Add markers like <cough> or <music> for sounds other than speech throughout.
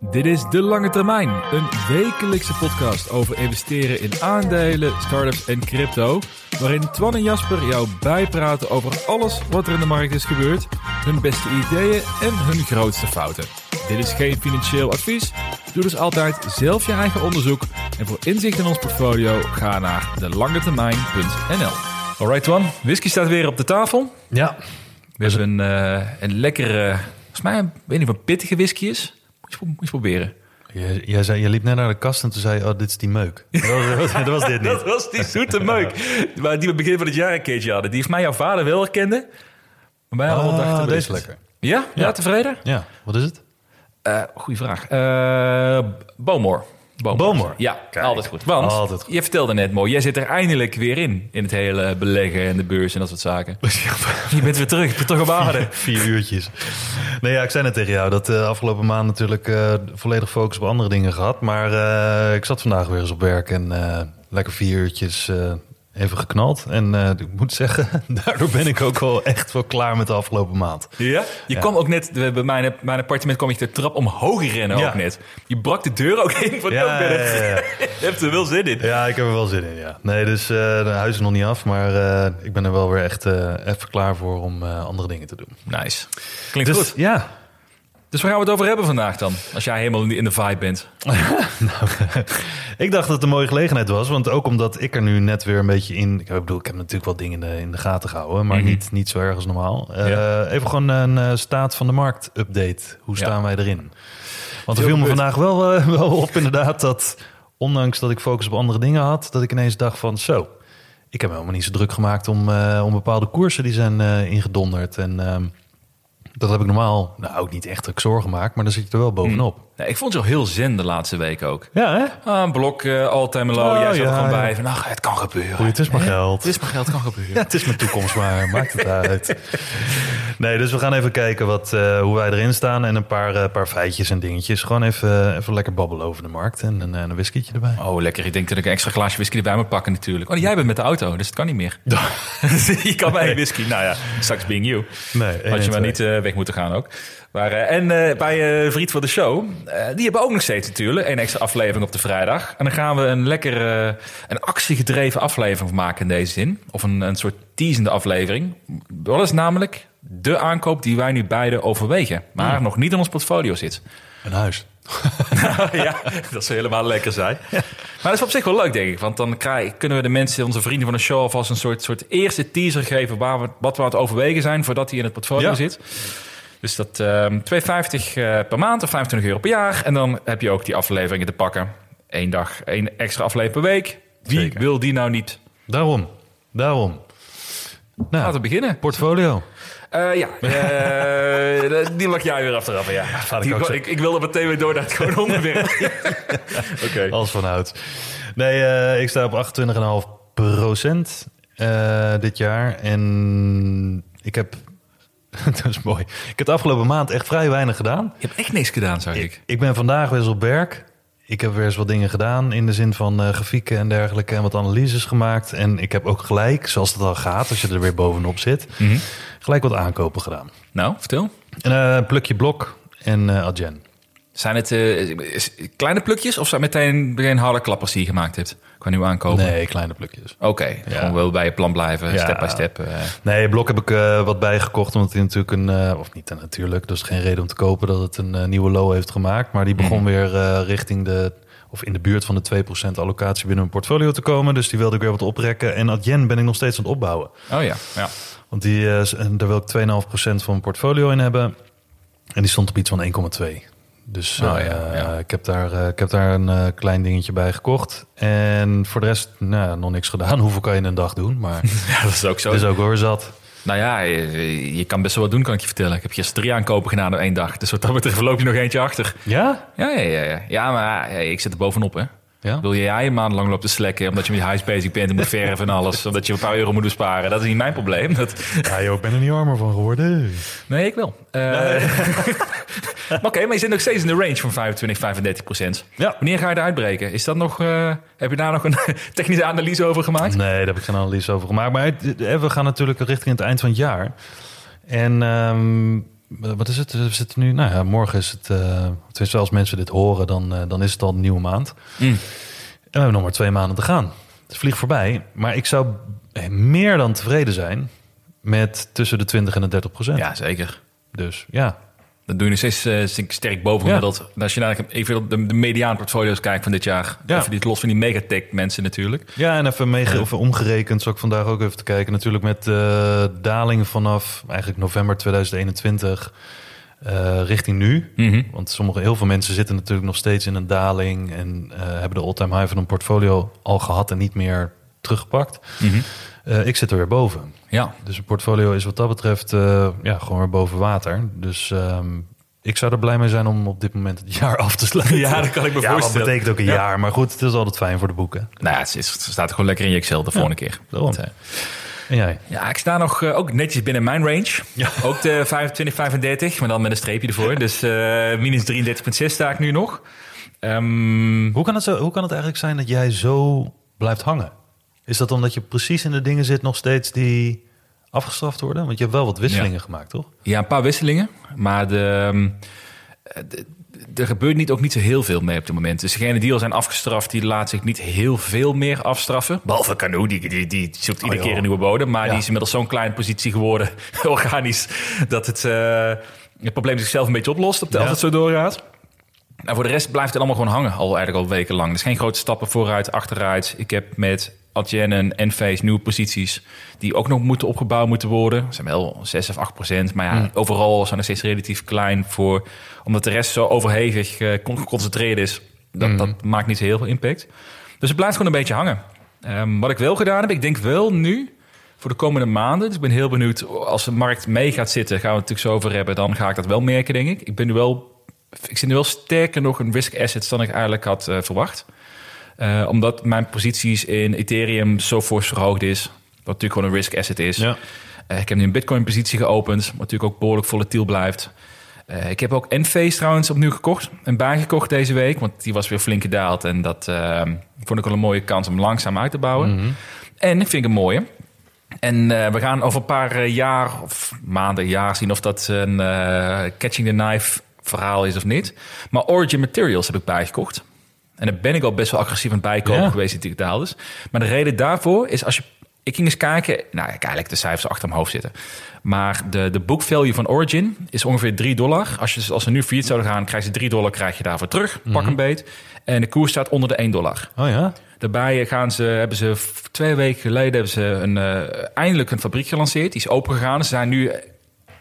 Dit is De Lange Termijn, een wekelijkse podcast over investeren in aandelen, startups en crypto. Waarin Twan en Jasper jou bijpraten over alles wat er in de markt is gebeurd, hun beste ideeën en hun grootste fouten. Dit is geen financieel advies. Doe dus altijd zelf je eigen onderzoek. En voor inzicht in ons portfolio ga naar delangetermijn.nl. Alright Twan, whisky staat weer op de tafel. Ja. We hebben een, eh, een lekkere, volgens mij, ik weet niet een pittige whisky is. Moet je, moet je proberen. Je, jij zei, je liep net naar de kast en toen zei je, oh, dit is die meuk. <laughs> Dat was, dat was dit niet. Dat was die zoete meuk. Maar die we begin van het jaar een keertje hadden. Die heeft mij jouw vader wel herkende. Maar wij Ah, dachten... deze is lekker. Ja? Ja, Ja. tevreden? Ja, wat is het? Eh goeie vraag. Eh Bowmore. Ja, Kijk, altijd goed. Want altijd goed. je vertelde net mooi, jij zit er eindelijk weer in. In het hele beleggen en de beurs en dat soort zaken. <laughs> je bent weer terug, je bent toch op aarde. <laughs> Vier uurtjes. Nee, ja, ik zei net tegen jou dat de afgelopen maand natuurlijk eh, volledig focus op andere dingen gehad. Maar eh, ik zat vandaag weer eens op werk en eh, lekker vier uurtjes eh, even geknald. En eh, ik moet zeggen, <laughs> daardoor ben ik ook wel echt wel klaar met de afgelopen maand. Ja? Je Ja. kwam ook net, bij mijn, mijn appartement kwam je de trap omhoog rennen Ja. ook net. Je brak de deur ook in van Ja, ja. <laughs> Je hebt er wel zin in. Ja, ik heb er wel zin in, ja. Nee, dus eh de huis is nog niet af, maar eh, ik ben er wel weer echt even klaar voor om andere dingen te doen. Nice. Klinkt Dus goed. ja, Dus waar gaan we het over hebben vandaag dan? Als jij helemaal in de vibe bent. <laughs> ik dacht dat het een mooie gelegenheid was. Want ook omdat ik er nu net weer een beetje in... Ik bedoel, ik heb natuurlijk wel dingen in de, in de gaten gehouden. Maar Mhm. niet, niet zo erg als normaal. Eh. Even gewoon een eh, staat van de markt update. Hoe Ja. staan wij erin? Want er viel me vandaag wel, eh, wel op inderdaad dat... Ondanks dat ik focus op andere dingen had... dat ik ineens dacht van zo... Ik heb me helemaal niet zo druk gemaakt om, om bepaalde koersen die zijn ingedonderd. En ehm, dat heb ik normaal nou ook niet echt druk zorgen gemaakt, maar dan zit je er wel bovenop. Nee, ik vond al heel zen de laatste week ook. Ja, hè? Ah, een blok, eh all-time low. Oh, jij zat er ja, gewoon ja. bij van, ach, het kan gebeuren. Goeie, het is maar geld. Het is maar geld, kan gebeuren. <laughs> Ja, het is mijn toekomst, maar <laughs> maakt het uit. Nee, dus we gaan even kijken wat, eh, hoe wij erin staan en een paar, eh, paar feitjes en dingetjes. Gewoon even, even lekker babbelen over de markt en een, een whiskietje erbij. Oh, lekker. Ik denk dat ik een extra glaasje whisky erbij moet pakken natuurlijk. Oh, jij bent met de auto, dus het kan niet meer. <laughs> je kan bij een whisky. Nou ja, straks being you. Nee, Had je maar niet eh, weg moeten gaan ook. Maar, eh, en eh, bij eh, Vriend van de Show, eh, die hebben ook nog steeds natuurlijk een extra aflevering op de vrijdag. En dan gaan we een lekker, eh, een actiegedreven aflevering maken in deze zin. Of een, een soort teasende aflevering. Wat is namelijk de aankoop die wij nu beide overwegen. Maar nog niet in ons portfolio zit. Een huis. <laughs> ja, dat zou helemaal lekker zijn. Maar dat is op zich wel leuk, denk ik. Want dan kunnen we de mensen, onze vrienden van de show... alvast een soort, soort eerste teaser geven... Waar we, wat we aan het overwegen zijn voordat hij in het portfolio Ja. zit. Dus dat ehm 2,50 eh, per maand of 25 euro per jaar. En dan heb je ook die afleveringen te pakken. Eén dag, één extra aflevering per week. Wie Zeker. wil die nou niet? Daarom, daarom. Nou, Laten we beginnen. portfolio. Eh, ja, eh, <laughs> die mag jij weer achteraf. Ja. ik Die- ik, ik wilde meteen weer door naar het gewoon onderwerp. <laughs> Oké. Alles vanuit. Nee, ik sta op 28,5 procent dit jaar. En ik heb... <laughs> dat is mooi. Ik heb de afgelopen maand echt vrij weinig gedaan. Je hebt echt niks gedaan, zag ik. Ik ben vandaag weer eens op werk. Ik heb weer eens wat dingen gedaan in de zin van eh, grafieken en dergelijke en wat analyses gemaakt. En ik heb ook gelijk, zoals het al gaat, als je er weer bovenop zit, Mhm. gelijk wat aankopen gedaan. Nou, vertel. Een eh, plukje blok en Adyen. Zijn het eh, kleine plukjes of zijn meteen, meteen harde klappers die je gemaakt hebt? Qua nieuw aankopen? Nee, kleine plukjes. Oké, gewoon wel bij je plan blijven, Ja. step by step. eh. Nee, blok heb ik eh, wat bijgekocht, omdat hij natuurlijk een, of niet natuurlijk, dus geen reden om te kopen dat het een nieuwe low heeft gemaakt. Maar die begon weer eh, richting de, of in de buurt van de 2% allocatie binnen mijn portfolio te komen. Dus die wilde ik weer wat oprekken. En Adyen ben ik nog steeds aan het opbouwen. Oh ja, ja. Want die, daar wil ik 2,5% van mijn portfolio in hebben. En die stond op iets van 1,2. Dus Oh, eh, ja, ja. Ik, heb daar, eh, ik heb daar een eh, klein dingetje bij gekocht. En voor de rest nou, nog niks gedaan. <laughs> Hoeveel kan je in een dag doen? Maar <laughs> ja, dat is ook zo. het is ook hoor zat. Nou ja, je, je kan best wel wat doen, kan ik je vertellen. Ik heb gisteren drie aankopen gedaan op één dag. Dus wat dat betreft loop je nog eentje achter. Ja? Ja, ja, ja. Ja, ja maar ja, ik zit er bovenop, hè. Ja? Wil jij een maand lang loopt te slekken omdat je met je huis bezig bent en moet verven en alles, <laughs> omdat je een paar euro moet besparen? Dat is niet mijn probleem. Dat... Ja, joh, ik ben er niet armer van geworden. Nee, ik wel. Maar Oké, maar je zit nog steeds in de range van 25, 35 procent. Ja. Wanneer ga je eruit breken? Is dat nog, eh, heb je daar nog een <laughs> technische analyse over gemaakt? Nee, daar heb ik geen analyse over gemaakt. Maar eh, we gaan natuurlijk richting het eind van het jaar. En ehm, wat is het? We zitten nu... Nou ja, morgen is het... tenminste, als mensen dit horen, dan, dan is het al een nieuwe maand. Mm. En we hebben nog maar twee maanden te gaan. Het vliegt voorbij. Maar ik zou meer dan tevreden zijn met tussen de 20 en de 30 procent. Ja, zeker. Dus ja, Dat doe je nog steeds eh, st- sterk boven Ja. gemiddeld. Als je naar even de, de mediaan portfolio's kijkt van dit jaar. Ja. Even dit los van die megatech mensen natuurlijk. Ja, en even, meege- of omgerekend, zal ik vandaag ook even te kijken. Natuurlijk met eh dalingen vanaf eigenlijk november 2021 eh, richting nu. Mhm. Want sommige, heel veel mensen zitten natuurlijk nog steeds in een daling... en hebben de all-time high van een portfolio al gehad en niet meer teruggepakt. Mhm. Ik zit er weer boven. Ja, Dus een portfolio is wat dat betreft eh, ja, gewoon weer boven water. Dus ehm, ik zou er blij mee zijn om op dit moment het <laughs> jaar af te sluiten. Ja, dat kan ik me ja, voorstellen. betekent ook een Ja. jaar. Maar goed, het is altijd fijn voor de boeken. nou ja, het, is, het staat gewoon lekker in je Excel de volgende keer. daarom. Dat, eh, En jij? Ja, ik sta nog eh, ook netjes binnen mijn range. Ook de <laughs> 25, 35, maar dan met een streepje ervoor. Dus eh, minus 33,6 sta ik nu nog. Ehm, Hoe kan, het zo, hoe kan het eigenlijk zijn dat jij zo blijft hangen? Is dat omdat je precies in de dingen zit nog steeds die afgestraft worden? Want je hebt wel wat wisselingen gemaakt, toch? ja, een paar wisselingen. Maar de, ehm, de- er gebeurt niet, ook niet zo heel veel mee op dit moment. Dus degenen die al zijn afgestraft, die laat zich niet heel veel meer afstraffen. Behalve Canoe, die, die, die zoekt iedere Oh, joh. keer een nieuwe bodem. Maar Ja. die is inmiddels zo'n kleine positie geworden, <laughs> organisch, dat het, eh, het probleem zichzelf een beetje oplost op de, als Ja. het zo doorgaat. Nou, voor de rest blijft het allemaal gewoon hangen, al eigenlijk al wekenlang. Er is geen grote stappen vooruit, achteruit. Ik heb met Adyen en Enphase nieuwe posities die ook nog moeten opgebouwd moeten worden. Zijn wel 6 of 8 procent. Maar ja, overal zijn er steeds relatief klein voor. Omdat de rest zo overhevig con- geconcentreerd is. Dat, dat maakt niet heel veel impact. Dus het blijft gewoon een beetje hangen. Ehm, wat ik wel gedaan heb, ik denk wel nu voor de komende maanden. Dus ik ben heel benieuwd. Als de markt mee gaat zitten, gaan we het natuurlijk zo over hebben. Dan ga ik dat wel merken, denk ik. Ik ben nu wel. Ik zit nu wel sterker nog in risk assets dan ik eigenlijk had eh, verwacht. Eh, omdat mijn posities in Ethereum zo fors verhoogd is. Wat natuurlijk gewoon een risk asset is. Ja. Eh, ik heb nu een Bitcoin positie geopend. Wat natuurlijk ook behoorlijk volatiel blijft. Eh, ik heb ook Enphase trouwens opnieuw gekocht. En bijgekocht deze week. Want die was weer flink gedaald. En dat eh, vond ik wel een mooie kans om langzaam uit te bouwen. En ik vind ik een mooie. En we gaan over een paar jaar of maanden, jaar zien of dat een catching the knife verhaal is of niet. Maar Origin Materials heb ik bijgekocht. En daar ben ik al best wel agressief aan het bijkopen Ja. geweest in digitaal dus. Maar de reden daarvoor is als je... Ik ging eens kijken, nou ik eigenlijk de cijfers achter mijn hoofd zitten. Maar de, de book value van Origin is ongeveer 3 dollar. Als, je, als ze nu failliet zouden gaan, krijg je 3 dollar krijg je daarvoor terug. Pak een beet. En de koers staat onder de 1 dollar. Oh ja? Daarbij gaan ze, hebben ze twee weken geleden hebben ze een, eh, eindelijk een fabriek gelanceerd. Die is opengegaan. Ze zijn nu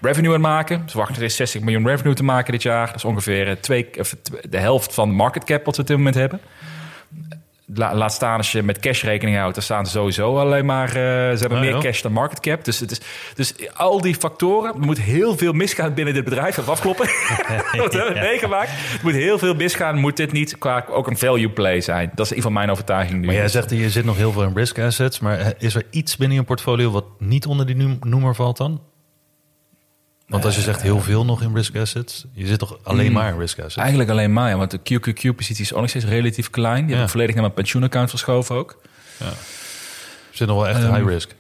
revenue aan het maken. Ze wachten er 60 miljoen revenue te maken dit jaar. Dat is ongeveer eh, twee, de helft van de market cap wat we op dit moment hebben. La- laat staan als je met cash rekening houdt, dan staan ze sowieso alleen maar. eh, ze hebben Ja, meer ja. cash dan market cap. Dus, het is, dus al die factoren. Er moet heel veel misgaan binnen dit bedrijf. Even afkloppen. Wat hebben we meegemaakt? Er moet heel veel misgaan. Moet dit niet qua ook een value play zijn? Dat is een van mijn overtuigingen nu. Maar jij zegt, je zit nog heel veel in risk assets. Maar eh, is er iets binnen je portfolio wat niet onder die noem- noemer valt dan? Want als je zegt heel veel nog in risk assets, je zit toch alleen maar in risk assets? Eigenlijk alleen maar, ja, want de QQQ-positie is ook nog steeds relatief klein. Die Ja. heb ik volledig naar mijn pensioenaccount verschoven ook. Je zit nog wel echt Ehm, high risk.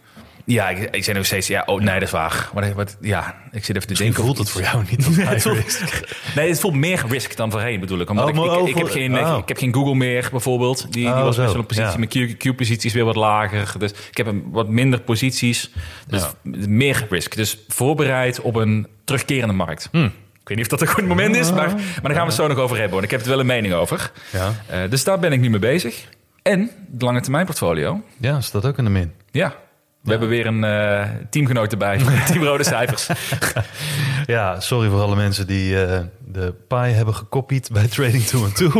Ja, ik, ik zei nog steeds, ja, oh nee, dat is waar. Maar wat, ja, ik zit even te denken. voelt het voor jou niet als <laughs> high risk. Nee, het voelt meer risk dan voorheen bedoel ik. Omdat Oh, ik, ik, oh, ik, heb geen, oh. ik heb geen Google meer bijvoorbeeld. Die, die Oh, was best wel een positie. ja. Mijn QQ-positie is weer wat lager. Dus ik heb een, wat minder posities. Dus meer risk. Dus voorbereid op een terugkerende markt. Hm. Ik weet niet of dat een goed moment is, maar, maar daar gaan we het zo nog over hebben. Want ik heb er wel een mening over. Ja. Eh, dus daar ben ik nu mee bezig. En de lange termijn portfolio. ja, staat ook in de min. Ja, We hebben weer een eh, teamgenoot erbij. <laughs> Team Rode Cijfers. <laughs> Ja, sorry voor alle mensen die eh, de pie hebben gekopied bij Trading 2 and 2.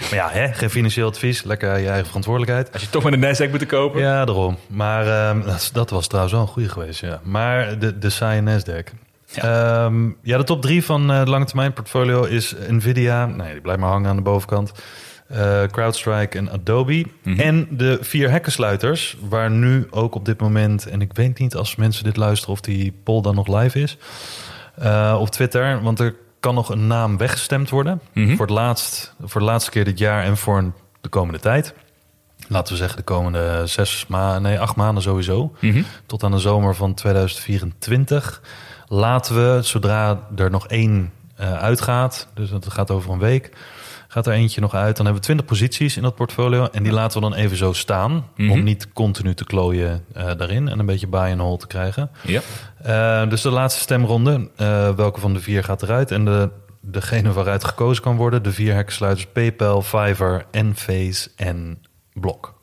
maar ja, hè, geen financieel advies. Lekker je eigen verantwoordelijkheid. Als je toch met een Nasdaq moet kopen. Ja, daarom. Maar ehm, dat, dat was trouwens wel een goede geweest, ja. Maar de, de saaie Nasdaq. Ja. ja, de top drie van uh, de lange termijn portfolio is Nvidia. Nee, die blijft maar hangen aan de bovenkant. Uh, CrowdStrike en Adobe. Mhm. En de vier hekkensluiters, waar nu ook op dit moment... en ik weet niet als mensen dit luisteren of die poll dan nog live is... uh, op Twitter, want er kan nog een naam weggestemd worden... Mhm. voor, het laatst, voor de laatste keer dit jaar en voor een- de komende tijd. Laten we zeggen de komende zes maanden, nee, acht maanden sowieso. Mhm. Tot aan de zomer van 2024. Laten we, zodra er nog één eh, uitgaat, dus dat gaat over een week, gaat er eentje nog uit. Dan hebben we 20 posities in dat portfolio. En die laten we dan even zo staan. Mhm. Om niet continu te klooien eh, daarin en een beetje buy and hold te krijgen. Ja. Eh, dus de laatste stemronde, eh, welke van de vier gaat eruit? En de, degene waaruit gekozen kan worden, de vier hekkensluiters PayPal, Fiverr, Enphase en Block.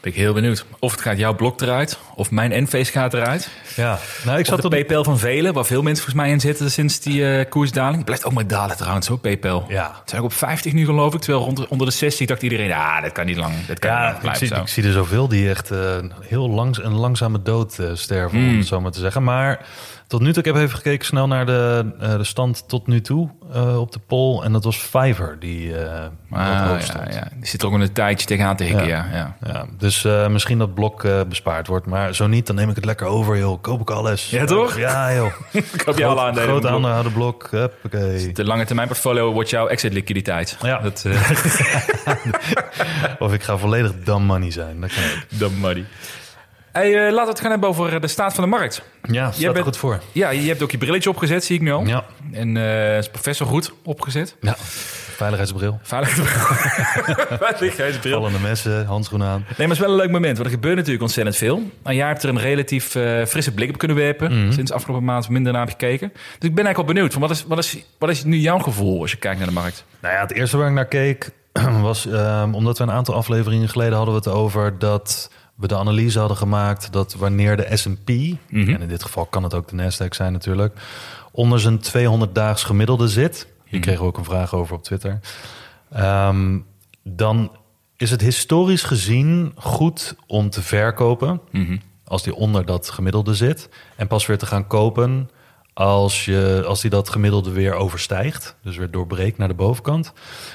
Ben ik heel benieuwd. Of het gaat jouw blok eruit, of mijn Enphase gaat eruit. Ja, nou, ik zat de op PayPal van velen, waar veel mensen volgens mij in zitten sinds die eh, koersdaling. Blijft ook maar dalen trouwens, hoor, PayPal. Ja. Het zijn ook op 50 nu geloof ik, terwijl rond, onder de 60 dacht iedereen, ah, dat kan niet lang. Dat kan niet Ja, lang ik zie, zo. ik zie er zoveel die echt eh, heel langs een langzame dood eh, sterven, om Mm. het zo maar te zeggen. Maar tot nu toe, ik heb even gekeken snel naar de, eh, de stand tot nu toe eh, op de poll. En dat was Fiverr die wat Ah, ja, ja. Die zit er ook een tijdje tegenaan te hikken, ja. ja. Ja, dus misschien dat blok bespaard wordt. Maar zo niet, dan neem ik het lekker over, joh. Koop ik alles. Ja, toch? Ja, joh. <laughs> Ik hoop je alle aandelen. Groot aandeelhouder blok. Huppakee. De lange termijn portfolio wordt jouw exit liquiditeit. Ja. Dat, <laughs> Of ik ga volledig dumb money zijn. Dat kan ook. <laughs> de money. Hey, eh, laten we het gaan hebben over eh, de staat van de markt. Ja, staat er bent- goed voor. Ja, je hebt ook je brilletje opgezet, zie ik nu al. Ja. En eh is professor goed opgezet. ja. Veiligheidsbril. Veiligheidsbril. <laughs> Veiligheidsbril. Vallende messen, handschoenen aan. Nee, maar het is wel een leuk moment, want er gebeurt natuurlijk ontzettend veel. Maar jij hebt er een relatief frisse blik op kunnen werpen. Sinds afgelopen maand minder naar gekeken. Dus ik ben eigenlijk wel benieuwd. Van wat, is, wat, is, wat is nu jouw gevoel als je kijkt naar de markt? Nou ja, het eerste waar ik naar keek <clears throat> was ehm, omdat we een aantal afleveringen geleden hadden we het over dat we de analyse hadden gemaakt dat wanneer de S&P, en in dit geval kan het ook de Nasdaq zijn natuurlijk, onder zijn 200-daags gemiddelde zit. Hier kregen we ook een vraag over op Twitter. Ehm, dan is het historisch gezien goed om te verkopen als die onder dat gemiddelde zit. En pas weer te gaan kopen als, je, als die dat gemiddelde weer overstijgt. Dus weer doorbreekt naar de bovenkant.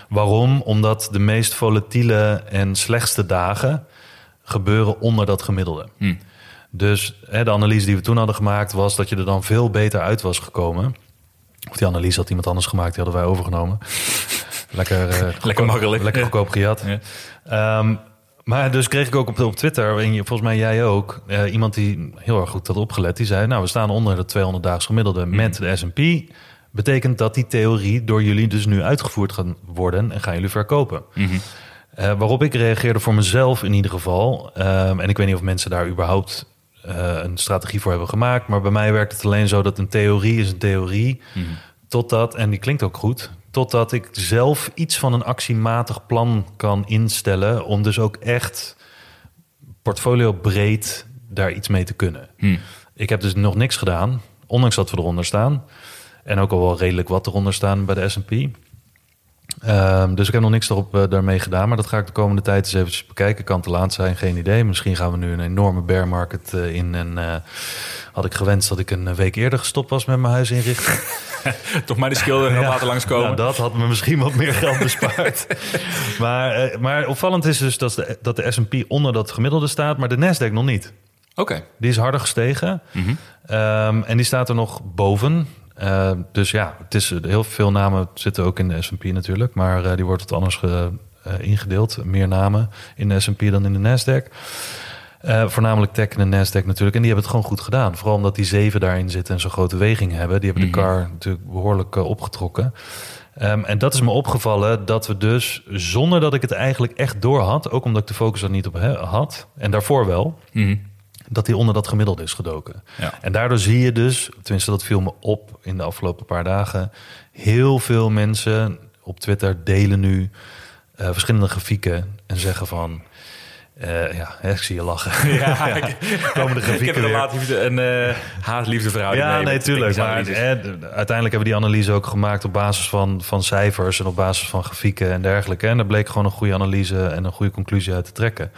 Waarom? Omdat de meest volatiele en slechtste dagen gebeuren onder dat gemiddelde. Dus hè, de analyse die we toen hadden gemaakt was dat je er dan veel beter uit was gekomen. Of die analyse had iemand anders gemaakt, die hadden wij overgenomen. <laughs> Lekker, eh, goedkoop- makkelijk. Lekker goedkoop gejat. Ja. Ehm, maar dus kreeg ik ook op, op Twitter, en volgens mij jij ook, eh, iemand die heel erg goed had opgelet. Die zei, nou, we staan onder de 200-daags gemiddelde met de S&P. Betekent dat die theorie door jullie dus nu uitgevoerd gaat worden en gaan jullie verkopen. Eh, waarop ik reageerde voor mezelf in ieder geval. ehm, en ik weet niet of mensen daar überhaupt eh, een strategie voor hebben gemaakt. Maar bij mij werkt het alleen zo dat een theorie is een theorie. Totdat, en die klinkt ook goed, totdat ik zelf iets van een actiematig plan kan instellen. Om dus ook echt portfolio breed daar iets mee te kunnen. Ik heb dus nog niks gedaan, ondanks dat we eronder staan. En ook al wel redelijk wat eronder staan bij de S&P. Ehm, dus ik heb nog niks erop eh, daarmee gedaan. Maar dat ga ik de komende tijd eens eventjes bekijken. Kan te laat zijn, geen idee. Misschien gaan we nu een enorme bear market eh, in. En eh, had ik gewenst dat ik een week eerder gestopt was met mijn huis inrichten. <laughs> Toch maar de schilder <laughs> Ja. laten langskomen. Nou, dat had me misschien wat meer geld <laughs> bespaard. maar, maar opvallend is dus dat de, dat de S&P onder dat gemiddelde staat. Maar de Nasdaq nog niet. Oké. Die is harder gestegen. Ehm, en die staat er nog boven. Eh, dus ja, het is, heel veel namen zitten ook in de S&P natuurlijk. Maar eh, die wordt wat anders ge- eh, ingedeeld. Meer namen in de S&P dan in de Nasdaq. Eh, voornamelijk tech en de Nasdaq natuurlijk. En die hebben het gewoon goed gedaan. Vooral omdat die zeven daarin zitten en zo'n grote weging hebben. Die hebben de car natuurlijk behoorlijk eh, opgetrokken. Ehm, en dat is me opgevallen dat we dus, zonder dat ik het eigenlijk echt door had... ook omdat ik de focus er niet op had, en daarvoor wel... dat die onder dat gemiddelde is gedoken. Ja. En daardoor zie je dus, tenminste dat viel me op in de afgelopen paar dagen... heel veel mensen op Twitter delen nu eh, verschillende grafieken en zeggen van... Eh, ja, ik zie je lachen. Ja, Komen <laughs> de ik <laughs> heb grafieken een haat-liefde en eh haat-liefde verhouding Ja, mee nee, tuurlijk. Maar de- uiteindelijk hebben we die analyse ook gemaakt op basis van, van cijfers en op basis van grafieken en dergelijke. En daar bleek gewoon een goede analyse en een goede conclusie uit te trekken.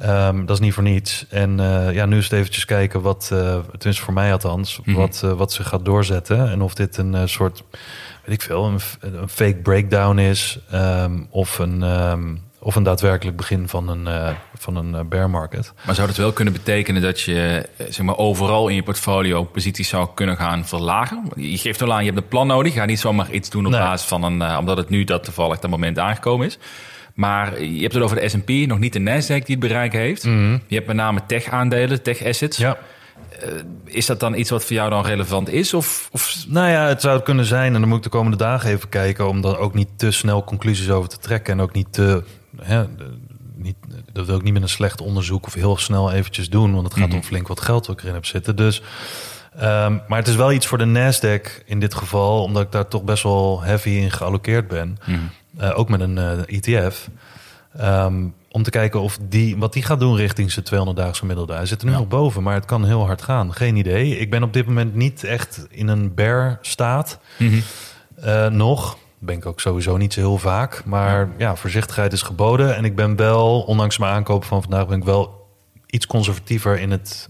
Ehm, dat is niet voor niets. En eh, ja, nu is het eventjes kijken wat, eh tenminste voor mij althans, Mhm. wat, eh, wat ze gaat doorzetten. En of dit een soort, weet ik veel, een, fake breakdown is. ehm, of, een, ehm, of een daadwerkelijk begin van een, van een bear market. Maar zou dat wel kunnen betekenen dat je zeg maar, overal in je portfolio posities zou kunnen gaan verlagen? Je geeft wel aan, je hebt een plan nodig. Gaat niet zomaar iets doen op Nee. basis van een, omdat het nu dat toevallig dat moment aangekomen is. Maar je hebt het over de S&P, nog niet de Nasdaq die het bereiken heeft. Je hebt met name tech-aandelen, tech-assets. Ja. Is dat dan iets wat voor jou dan relevant is? Of, of Nou ja, het zou het kunnen zijn. En dan moet ik de komende dagen even kijken... om er ook niet te snel conclusies over te trekken. En ook niet te... Hè, niet, dat wil ik niet met een slecht onderzoek... of heel snel eventjes doen. Want het gaat om flink wat geld wat ik erin heb zitten. Dus, ehm, maar het is wel iets voor de Nasdaq in dit geval... omdat ik daar toch best wel heavy in gealloceerd ben. Eh, ook met een eh, ETF. Ehm, om te kijken of die, wat die gaat doen richting zijn 200-daagse gemiddelde. Hij zit er nu nog boven, maar het kan heel hard gaan. Geen idee. Ik ben op dit moment niet echt in een bear staat. Eh, nog. Ben ik ook sowieso niet zo heel vaak. Maar ja. voorzichtigheid is geboden. En ik ben wel, ondanks mijn aankoop van vandaag, ben ik wel iets conservatiever in het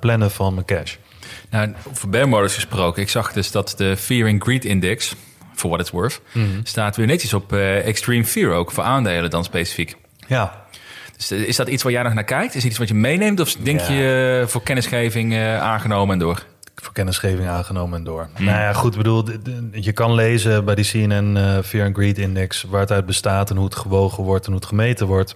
plannen van mijn cash. Nou, over bear markets gesproken. Ik zag dus dat de Fear and Greed Index, for what it's worth, staat weer netjes op eh, Extreme Fear ook, voor aandelen dan specifiek. Ja, Dus eh, is dat iets waar jij nog naar kijkt? Is het iets wat je meeneemt? Of denk Ja. je eh, voor kennisgeving aangenomen en door? voor kennisgeving aangenomen en door. Nou ja, goed, ik bedoel, de- de- je kan lezen bij die CNN eh, Fear and Greed Index waar het uit bestaat en hoe het gewogen wordt en hoe het gemeten wordt.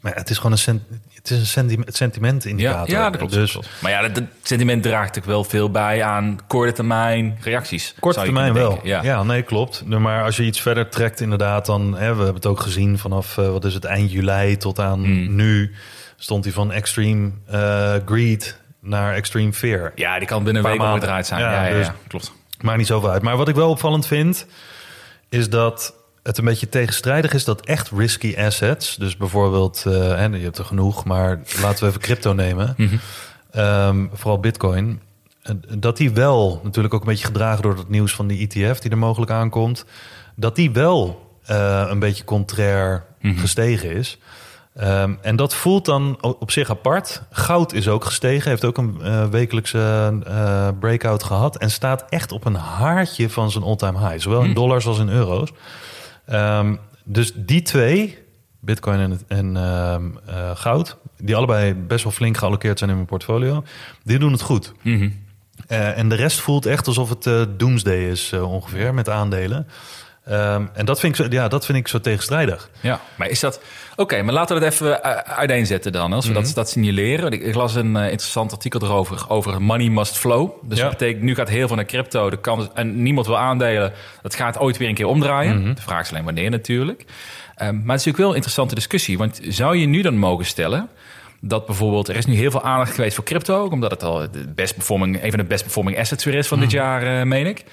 Maar het is gewoon een, het is een sentiment, Ja, indicator. ja, dat klopt. Dus dat klopt. Maar ja, dat, dat sentiment draagt natuurlijk wel veel bij aan korte termijn reacties. korte termijn wel. Ja. Ja. nee, klopt. Maar als je iets verder trekt, inderdaad, dan hè, we hebben het ook gezien vanaf eh, wat is het eind juli tot aan Hmm. nu stond hij van extreme eh, greed naar extreme fear. ja, die kan binnen een week maanden. omgedraaid zijn. Ja, Ja, ja, ja, dus- klopt. Maakt niet zoveel uit. Maar wat ik wel opvallend vind, is dat het een beetje tegenstrijdig is dat echt risky assets, dus bijvoorbeeld, eh, hè, je hebt er genoeg, maar laten we even crypto nemen, Ehm, vooral bitcoin, eh, dat die wel, natuurlijk ook een beetje gedragen door het nieuws van die ETF die er mogelijk aankomt, dat die wel eh, een beetje contrair gestegen is. Ehm, en dat voelt dan op zich apart. Goud is ook gestegen, heeft ook een eh, wekelijkse eh, breakout gehad en staat echt op een haartje van zijn all-time high, zowel in dollars als in euro's. Ehm, dus die twee, Bitcoin en, en ehm, eh, goud, die allebei best wel flink gealloceerd zijn in mijn portfolio, die doen het goed. Eh, en de rest voelt echt alsof het eh, doomsday is ongeveer met aandelen. Ehm, en dat vind, ik zo, ja, dat vind ik zo tegenstrijdig. Ja, maar is dat... Oké, maar laten we dat even uh, uiteenzetten dan. Als we Mhm. dat, dat signaleren. Ik, ik las een uh, interessant artikel erover, over money must flow. Dus Ja. dat betekent, nu gaat heel veel naar crypto. De kans, en niemand wil aandelen. Dat gaat ooit weer een keer omdraaien. Mhm. De vraag is alleen wanneer natuurlijk. Um, maar het is natuurlijk wel een interessante discussie. Want zou je nu dan mogen stellen... dat bijvoorbeeld... Er is nu heel veel aandacht geweest voor crypto... omdat het al de best performing, een van de best performing assets weer is van dit jaar, uh, meen ik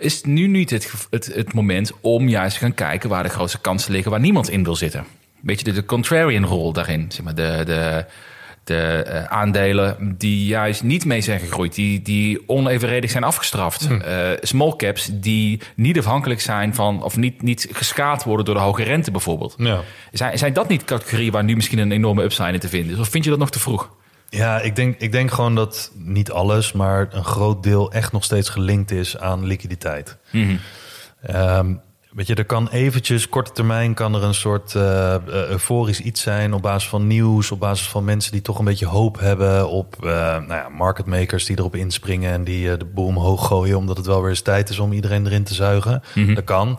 is nu niet het, het, het moment om juist te gaan kijken waar de grootste kansen liggen, waar niemand in wil zitten. Beetje de, de contrarian rol daarin. Zeg maar de, de, de uh, aandelen die juist niet mee zijn gegroeid, die, die onevenredig zijn afgestraft. Hm. Uh, small caps die niet afhankelijk zijn van, of niet, niet geschaad worden door de hoge rente bijvoorbeeld. Ja. Zijn, zijn dat niet categorieën waar nu misschien een enorme upside in te vinden is? Of vind je dat nog te vroeg? Ja, ik denk, ik denk gewoon dat niet alles, maar een groot deel echt nog steeds gelinkt is aan liquiditeit. Mm -hmm. um, weet je, er kan eventjes, korte termijn, kan er een soort uh, euforisch iets zijn op basis van nieuws, op basis van mensen die toch een beetje hoop hebben op uh, nou ja, market makers die erop inspringen en die uh, de boel omhoog gooien, omdat het wel weer eens tijd is om iedereen erin te zuigen. Mm -hmm. Dat kan.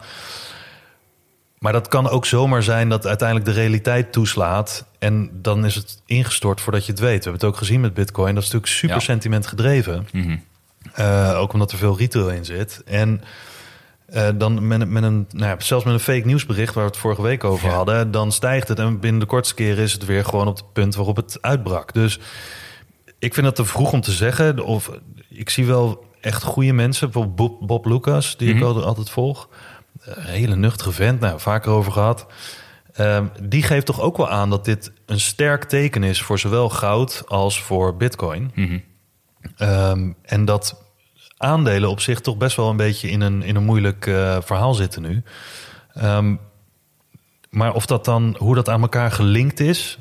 Maar dat kan ook zomaar zijn dat uiteindelijk de realiteit toeslaat. En dan is het ingestort voordat je het weet. We hebben het ook gezien met Bitcoin. Dat is natuurlijk super ja. sentiment gedreven. Mm -hmm. uh, ook omdat er veel retail in zit. En uh, dan met, met een, nou ja, zelfs met een fake nieuwsbericht waar we het vorige week over ja. hadden, dan stijgt het. En binnen de kortste keren is het weer gewoon op het punt waarop het uitbrak. Dus ik vind het te vroeg om te zeggen. Of ik zie wel echt goede mensen. Bijvoorbeeld Bob, Bob Lucas, die mm -hmm. ik altijd volg. Een hele nuchtere vent, nou, vaker over gehad. Ehm, die geeft toch ook wel aan dat dit een sterk teken is voor zowel goud als voor bitcoin. Ehm, en dat aandelen op zich toch best wel een beetje in een, in een moeilijk eh, verhaal zitten nu. Ehm, maar of dat dan, hoe dat aan elkaar gelinkt is.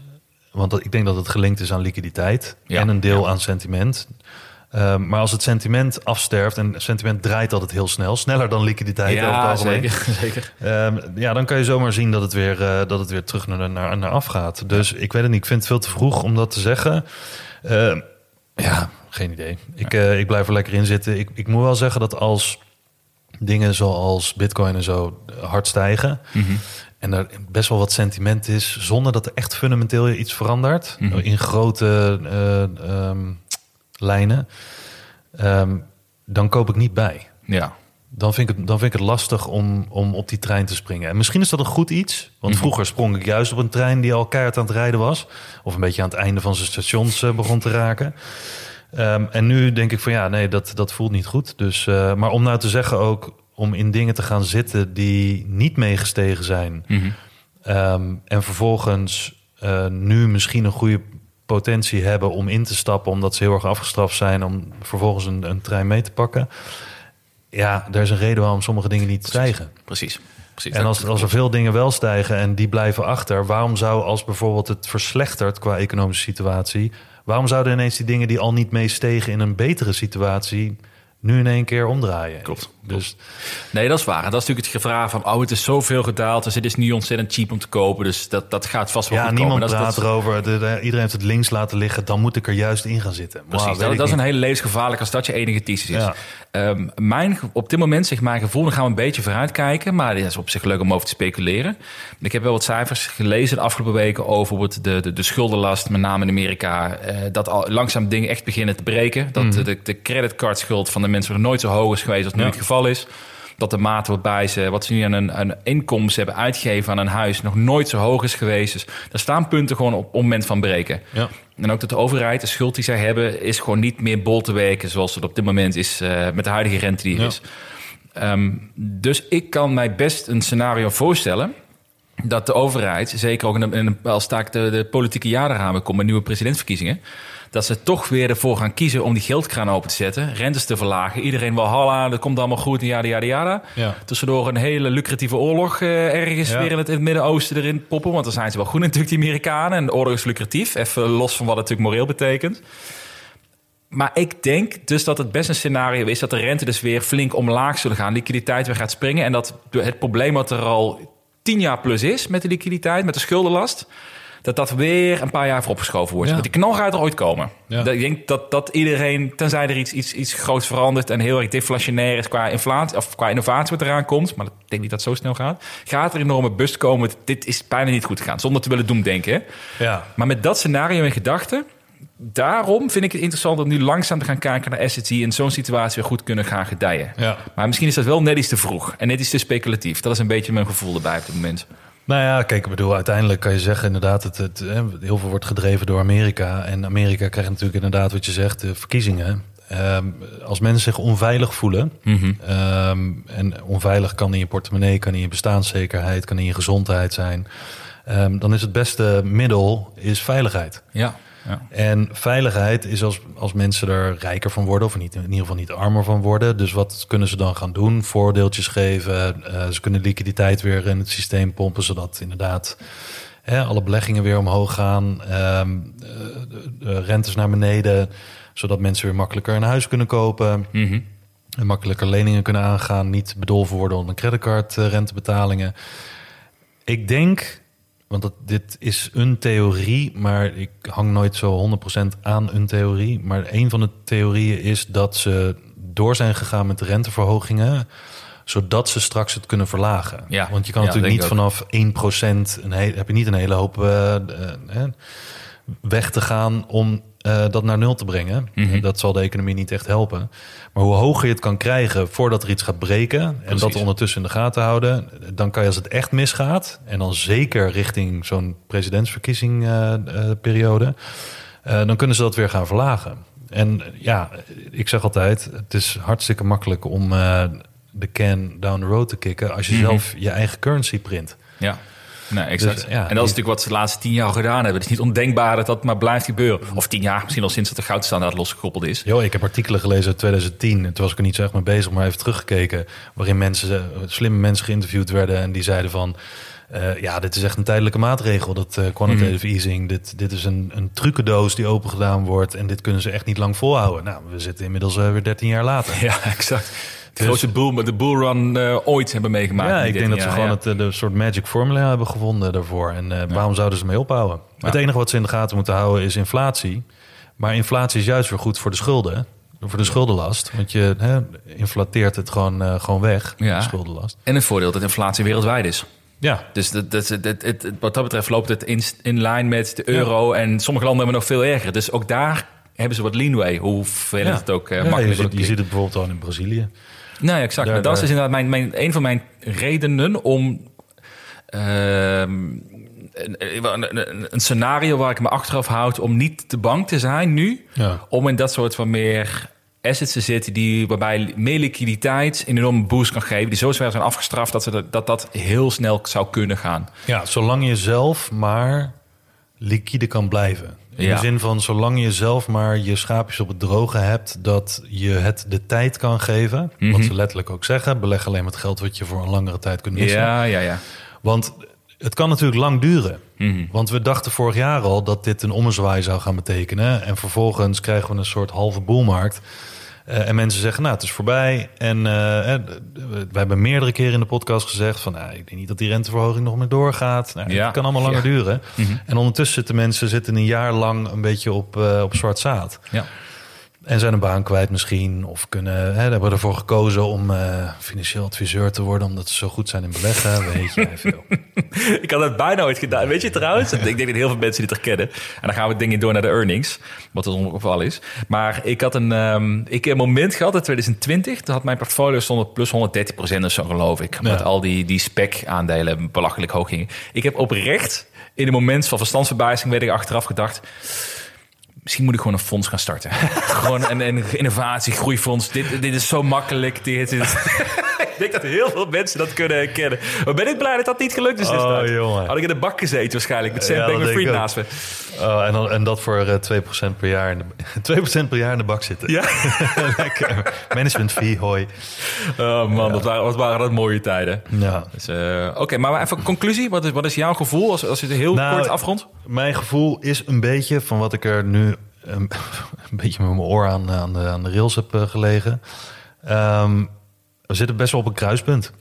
Want dat, ik denk dat het gelinkt is aan liquiditeit Ja, en een deel ja. aan sentiment. Ehm, maar als het sentiment afsterft, en sentiment draait altijd heel snel, sneller dan liquiditeit over het Ja, algemeen. zeker. <laughs> zeker. Ehm, ja, dan kan je zomaar zien dat het weer, eh, dat het weer terug naar, naar, naar af gaat. Dus ik weet het niet. Ik vind het veel te vroeg om dat te zeggen. Ehm, ja, geen idee. Ik, eh, ik blijf er lekker in zitten. Ik, ik moet wel zeggen dat als dingen zoals Bitcoin en zo hard stijgen. En er best wel wat sentiment is, zonder dat er echt fundamenteel iets verandert. In grote eh, lijnen. Ehm, dan koop ik niet bij Ja. dan vind ik het, dan vind ik het lastig om, om op die trein te springen. En misschien is dat een goed iets. Want vroeger sprong ik juist op een trein die al keihard aan het rijden was. Of een beetje aan het einde van zijn stations eh, begon te raken. Ehm, en nu denk ik van ja, nee, dat, dat voelt niet goed. Dus, eh, maar om nou te zeggen ook om in dingen te gaan zitten die niet meegestegen zijn. Ehm, en vervolgens eh, nu misschien een goede potentie hebben om in te stappen, omdat ze heel erg afgestraft zijn, om vervolgens een, een trein mee te pakken. Ja, er is een reden waarom sommige dingen niet stijgen. Precies. Precies. En als, als er veel dingen wel stijgen en die blijven achter, waarom zou als bijvoorbeeld het verslechtert qua economische situatie, waarom zouden ineens die dingen die al niet meestegen in een betere situatie nu in één keer omdraaien? Klopt, Dus Nee, dat is waar. En dat is natuurlijk het gevraag van... oh, het is zoveel gedaald, dus het is niet ontzettend cheap om te kopen. Dus dat, dat gaat vast wel ja, goed niemand komen. Dat is- praat dat erover. De- de- iedereen heeft het links laten liggen. Dan moet ik er juist in gaan zitten. Precies, dat, is een hele levensgevaarlijk als dat je enige thesis is. Ja. Ehm, mijn, op dit moment zegt mijn gevoel, dan gaan we een beetje vooruitkijken. Maar dit is op zich leuk om over te speculeren. Ik heb wel wat cijfers gelezen de afgelopen weken over de, de, de schuldenlast, met name in Amerika. eh, dat al langzaam dingen echt beginnen te breken. Dat de, de creditcardschuld van de mensen nog nooit zo hoog is geweest als nu Ja. het geval is. Dat de mate waarbij ze, wat ze nu aan een, aan inkomsten hebben uitgegeven aan een huis, nog nooit zo hoog is geweest. Dus daar staan punten gewoon op, op het moment van breken. Ja. En ook dat de overheid, de schuld die zij hebben, is gewoon niet meer bol te werken zoals het op dit moment is eh, met de huidige rente die er Ja. is. Ehm, dus ik kan mij best een scenario voorstellen dat de overheid, zeker ook in een, in een, als taak de, de politieke jaren gaan komen, nieuwe presidentsverkiezingen, dat ze toch weer ervoor gaan kiezen om die geldkraan open te zetten, rentes te verlagen. Iedereen wel, halla, dat komt allemaal goed en jada, jada, jada. Ja. Tussendoor een hele lucratieve oorlog eh, ergens Ja. weer in het, in het Midden-Oosten erin poppen. Want dan zijn ze wel goed <laughs> natuurlijk, die Amerikanen. En de oorlog is lucratief. Even los van wat het natuurlijk moreel betekent. Maar ik denk dus dat het best een scenario is dat de rente dus weer flink omlaag zullen gaan. Liquiditeit weer gaat springen. En dat het probleem wat er al tien jaar plus is met de liquiditeit, met de schuldenlast. Dat dat weer een paar jaar vooropgeschoven wordt. Ja. Want die knal gaat er ooit komen. Ja. Dat, ik denk dat, dat iedereen, tenzij er iets, iets, iets groots verandert en heel erg deflationair is qua inflatie of qua innovatie wat eraan komt, maar ik denk niet dat het zo snel gaat, gaat er een enorme bust komen. Dit is bijna niet goed gegaan, zonder te willen doemdenken. Ja. Maar met dat scenario in gedachten, daarom vind ik het interessant om nu langzaam te gaan kijken naar assets die in zo'n situatie weer goed kunnen gaan gedijen. Ja. Maar misschien is dat wel net iets te vroeg en net iets te speculatief. Dat is een beetje mijn gevoel erbij op dit moment. Nou ja, kijk, ik bedoel, uiteindelijk kan je zeggen inderdaad, het, het, heel veel wordt gedreven door Amerika. En Amerika krijgt natuurlijk inderdaad wat je zegt, de verkiezingen. Ehm, als mensen zich onveilig voelen, ehm, en onveilig kan in je portemonnee, kan in je bestaanszekerheid, kan in je gezondheid zijn, ehm, dan is het beste middel is veiligheid. Ja. Ja. En veiligheid is als, als mensen er rijker van worden, of niet, in ieder geval niet armer van worden. Dus wat kunnen ze dan gaan doen? Voordeeltjes geven. eh, ze kunnen liquiditeit weer in het systeem pompen, zodat inderdaad hè, alle beleggingen weer omhoog gaan. eh, de, de rentes naar beneden, zodat mensen weer makkelijker een huis kunnen kopen. Mhm. En makkelijker leningen kunnen aangaan, niet bedolven worden onder creditcardrentebetalingen. Ik denk, want dat, dit is een theorie, maar ik hang nooit zo 100% aan een theorie. Maar een van de theorieën is dat ze door zijn gegaan met renteverhogingen, zodat ze straks het kunnen verlagen. Ja, Want je kan ja, natuurlijk niet vanaf 1% een he- heb je niet een hele hoop eh, eh, weg te gaan om eh, dat naar nul te brengen. Mhm. Dat zal de economie niet echt helpen. Maar hoe hoger je het kan krijgen voordat er iets gaat breken... en Precies. dat ondertussen in de gaten houden... dan kan je als het echt misgaat... en dan zeker richting zo'n presidentsverkiezingperiode... eh, dan kunnen ze dat weer gaan verlagen. En eh, ja, ik zeg altijd... het is hartstikke makkelijk om eh, de can down the road te kicken... als je Mhm. zelf je eigen currency print. ja. Nee, exact. Dus, ja, en dat is natuurlijk wat ze de laatste tien jaar gedaan hebben. Het is niet ondenkbaar dat dat maar blijft gebeuren. Of tien jaar, misschien al sinds dat de goudstandaard losgekoppeld is. Yo, ik heb artikelen gelezen uit 2010. Toen was ik er niet zo echt mee bezig, maar even teruggekeken. Waarin mensen, eh, slimme mensen geïnterviewd werden. En die zeiden van... eh, ja, dit is echt een tijdelijke maatregel, dat eh, quantitative easing. Dit, dit is een, een trucendoos die open gedaan wordt. En dit kunnen ze echt niet lang volhouden. Nou, we zitten inmiddels weer 13 jaar later. <laughs> Ja, exact. De grootste de bullrun eh, ooit hebben meegemaakt. Ja, ik denk dat 13 ze gewoon ja. het, eh, de soort magic formula hebben gevonden daarvoor. En eh, waarom zouden ze mee ophouden? Het enige wat ze in de gaten moeten houden is inflatie. Maar inflatie is juist weer goed voor de schulden. Voor de schuldenlast. Want je hè, inflateert het gewoon, gewoon weg, Ja. de schuldenlast. En een voordeel dat inflatie wereldwijd is. Ja, Dus dat, dat, dat, het- het- wat dat betreft loopt het in, in lijn met de euro. En sommige landen hebben nog veel erger. Dus ook daar hebben ze wat leanway. Hoe vervelend ja. het ook eh Ja, je, makkelijk ziet, ook je ziet het bijvoorbeeld al in Brazilië. Nou ja, exact. Maar dat is inderdaad mijn, mijn, een van mijn redenen om... ehm, een, scenario waar ik me achteraf houd om niet te bang te zijn nu. Ja. Om in dat soort van meer assets te zitten die, waarbij meer liquiditeit een enorme boost kan geven. Die zo zwaar zijn afgestraft dat, ze dat, dat dat heel snel zou kunnen gaan. Ja, zolang je zelf maar liquide kan blijven. In Ja. de zin van, zolang je zelf maar je schaapjes op het droge hebt... dat je het de tijd kan geven. Mhm. Wat ze letterlijk ook zeggen. Beleg alleen met geld wat je voor een langere tijd kunt missen. Ja, ja, ja. Want het kan natuurlijk lang duren. Mhm. Want we dachten vorig jaar al dat dit een ommezwaai zou gaan betekenen. En vervolgens krijgen we een soort halve boelmarkt. Eh, en mensen zeggen, nou, het is voorbij. En eh, we hebben meerdere keren in de podcast gezegd... van, nou, ik denk niet dat die renteverhoging nog meer doorgaat. Nou, Ja. Het kan allemaal langer Ja. duren. En ondertussen zitten mensen zitten een jaar lang een beetje op, op zwart zaad. ja. En zijn een baan kwijt misschien. Of kunnen, hè, hebben ervoor gekozen om eh, financieel adviseur te worden... omdat ze zo goed zijn in beleggen. Weet je, veel. <laughs> Ik had het bijna ooit gedaan. Weet je trouwens? Ik denk dat heel veel mensen dit herkennen. En dan gaan we dingen door naar de earnings. Wat het ongeval is. Maar ik had een, ehm, ik heb een moment gehad in 2020. Toen had mijn portfolio stond op plus 130% of zo geloof ik. Met Ja. al die, die spec-aandelen belachelijk hoog gingen. Ik heb oprecht in een moment van verstandsverbijzing... werd ik achteraf gedacht... Misschien moet ik gewoon een fonds gaan starten. <laughs> gewoon een, een innovatie, groeifonds. Dit, dit is zo makkelijk. Dit is... ik denk dat heel veel mensen dat kunnen herkennen. Maar ben ik blij dat dat niet gelukt is Oh, jongen. Had ik in de bak gezeten waarschijnlijk. Met Sam Ja, Bankman-Fried ik naast me. Oh, en, dan, en dat voor eh 2% per jaar in de, 2% <laughs> per jaar in de bak zitten. Ja? <laughs> Lekker. Management fee, hoi. Oh man, dat waren, wat waren dat mooie tijden. Ja. Dus, eh, Oké, maar even een conclusie. Wat is, wat is jouw gevoel als, als je het heel Nou, kort afrondt? Mijn gevoel is een beetje van wat ik er nu een, <laughs> een beetje met mijn oor aan, aan, de, aan de rails heb eh, gelegen. Ehm, we zitten best wel op een kruispunt.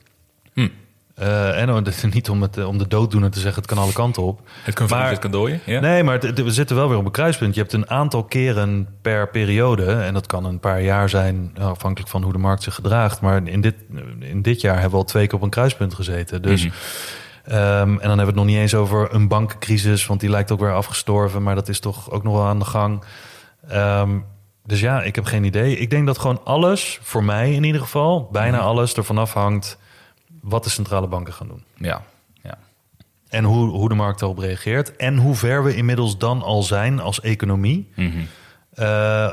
Hm. Eh, en <laughs> dan- niet om, het, eh, om de dooddoener te zeggen, het kan alle kanten op. Het kan Maar- het kan dooien. Ja? Nee, maar het- we zitten wel weer op een kruispunt. Je hebt een aantal keren per periode. En dat kan een paar jaar zijn, nou, afhankelijk van hoe de markt zich gedraagt. Maar in dit, in dit jaar hebben we al twee keer op een kruispunt gezeten. Dus, Mhm. ehm, en dan hebben we het nog niet eens over een bankencrisis. Want die lijkt ook weer afgestorven. Maar dat is toch ook nog wel aan de gang. Ehm, dus ja, ik heb geen idee. Ik denk dat gewoon alles, voor mij in ieder geval, bijna Mhm. alles ervan afhangt wat de centrale banken gaan doen. Ja. ja. En hoe, hoe de markt daarop reageert. En hoe ver we inmiddels dan al zijn als economie. Mhm. Eh,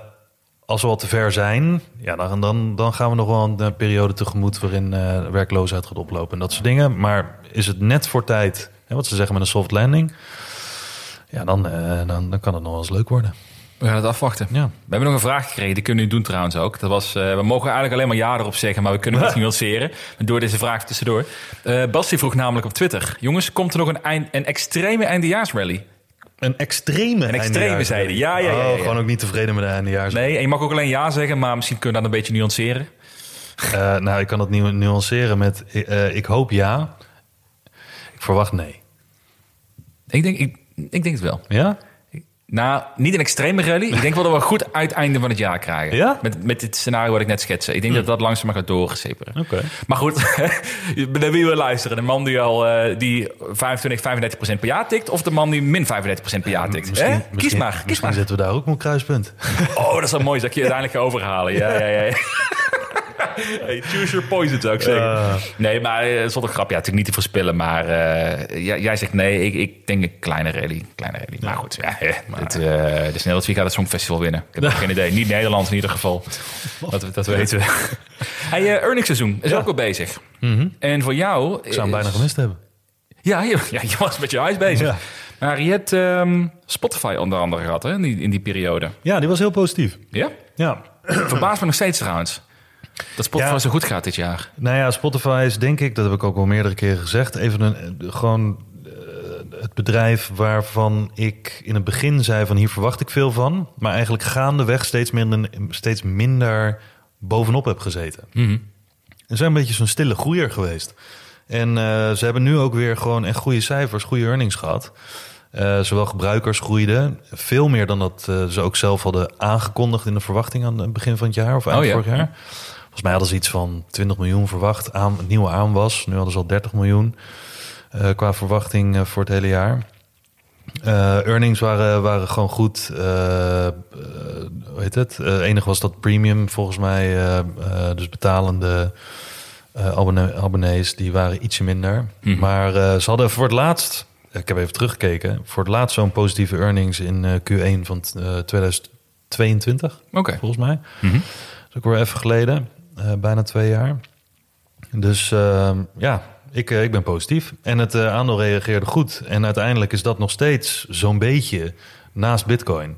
als we al te ver zijn, ja, dan, dan, dan gaan we nog wel een eh, periode tegemoet waarin eh, werkloosheid gaat oplopen en dat soort dingen. Maar is het net voor tijd, hè, wat ze zeggen met een soft landing, ja, dan, dan, dan kan het nog wel eens leuk worden. We gaan het afwachten. Ja. We hebben nog een vraag gekregen, die kunnen we doen trouwens ook. Dat was, eh, we mogen eigenlijk alleen maar ja erop zeggen, maar we kunnen het <laughs> nuanceren. Door deze vraag tussendoor. Eh Basti vroeg namelijk op Twitter. Jongens, komt er nog een, eind, een extreme eindejaarsrally? Een extreme Een extreme, zei hij. Ja, ja, ja, ja, Oh, gewoon ook niet tevreden met de eindejaars. Nee, en je mag ook alleen ja zeggen, maar misschien kunnen we dat een beetje nuanceren. Eh, nou, ik kan het nu nuanceren met eh, ik hoop ja. Ik verwacht nee. Ik denk, ik, ik denk het wel. Ja? Nou, niet een extreme rally. Ik denk wel dat we een goed uiteinde van het jaar krijgen. Ja? Met, met dit scenario wat ik net schetste. Ik denk dat dat langzaam gaat doorgeseperen. Oké. Maar goed, naar wie we luisteren. De man die al eh, die 25, 35 procent per jaar tikt... of de man die min 35 procent per jaar tikt. Hè? Kies misschien- maar, kies misschien maar. zitten we daar ook een kruispunt. <laughs> Oh, dat is wel mooi dat ik je uiteindelijk ga overhalen. Ja, ja, ja. <laughs> <laughs> Hey, choose your poison, zou ik zeggen. Nee, maar eh, zonder grap, ja, natuurlijk niet te voorspellen. Maar eh, jij zegt nee, ik, ik denk een kleine rally. Kleine rally. Maar goed, ja, eh, het, eh, de snelheid gaat het Songfestival winnen. Ik heb nog <laughs> geen idee. Niet Nederland in ieder geval. <laughs> Dat, dat weten we. Hey, eh earningsseizoen is ook al bezig. En voor jou... Ik zou hem bijna gemist hebben. Ja, je, ja, je was met je huis bezig. Maar je hebt ehm, Spotify onder andere gehad hè, in, die, in die periode. Ja, die was heel positief. Ja? Ja. Verbaast me nog steeds trouwens. Dat Spotify Ja. zo goed gaat dit jaar. Nou ja, Spotify is denk ik, dat heb ik ook al meerdere keren gezegd, even een, gewoon eh, het bedrijf waarvan ik in het begin zei van hier verwacht ik veel van, maar eigenlijk gaandeweg steeds minder, steeds minder bovenop heb gezeten. Mhm. Ze zijn een beetje zo'n stille groeier geweest. En eh, ze hebben nu ook weer gewoon echt goede cijfers, goede earnings gehad. Eh, zowel gebruikers groeiden, veel meer dan dat ze ook zelf hadden aangekondigd in de verwachting aan het begin van het jaar of eind Oh ja. vorig jaar. Volgens mij hadden ze iets van 20 miljoen verwacht aan nieuwe aanwas. Nu hadden ze al 30 miljoen eh, qua verwachting eh, voor het hele jaar. Eh, earnings waren, waren gewoon goed. Hoe heet het? Het enige was dat premium volgens mij, dus betalende abonne- abonnees, die waren ietsje minder. Mhm. Maar ze hadden voor het laatst, ik heb even teruggekeken, voor het laatst zo'n positieve earnings in eh, Q1 van eh, 2022, Oké. volgens mij. Mhm. Dat is ook weer even geleden, bijna twee jaar. Dus ehm, ja, ik, eh, ik ben positief. En het eh, aandeel reageerde goed. En uiteindelijk is dat nog steeds zo'n beetje naast Bitcoin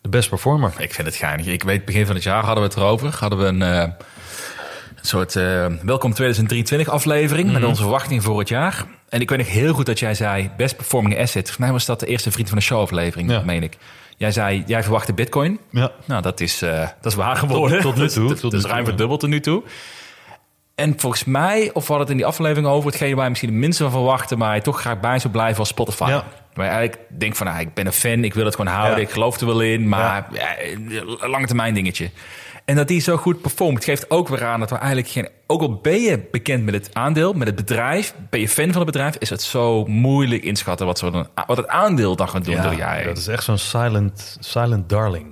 de best performer. Ik vind het geinig. Ik weet, begin van het jaar hadden we het erover. Hadden we een, eh, een soort eh, welkom 2023 aflevering met onze verwachting voor het jaar. En ik weet nog heel goed dat jij zei best performing asset. Volgens mij was dat de eerste vriend van de show aflevering, Ja. meen ik. Jij zei, jij verwachtte bitcoin. Ja, Nou, dat is, eh, dat is waar geworden. tot nu <laughs> toe, Dat, tot dat is ruim verdubbeld tot nu toe. En volgens mij, of we hadden het in die aflevering over... hetgeen waar je misschien het minste van verwachten... maar je toch graag bij zou blijven als Spotify. Ja. Waar je eigenlijk denkt van, nou, ik ben een fan, ik wil het gewoon houden... Ja. ik geloof er wel in, maar ja. een lange termijn dingetje. En dat die zo goed performt, geeft ook weer aan dat we eigenlijk geen... Ook al ben je bekend met het aandeel, met het bedrijf... ben je fan van het bedrijf, is het zo moeilijk inschatten... wat, zo dan, wat het aandeel dan gaat doen door de jaren heen. dat is echt zo'n silent, silent darling.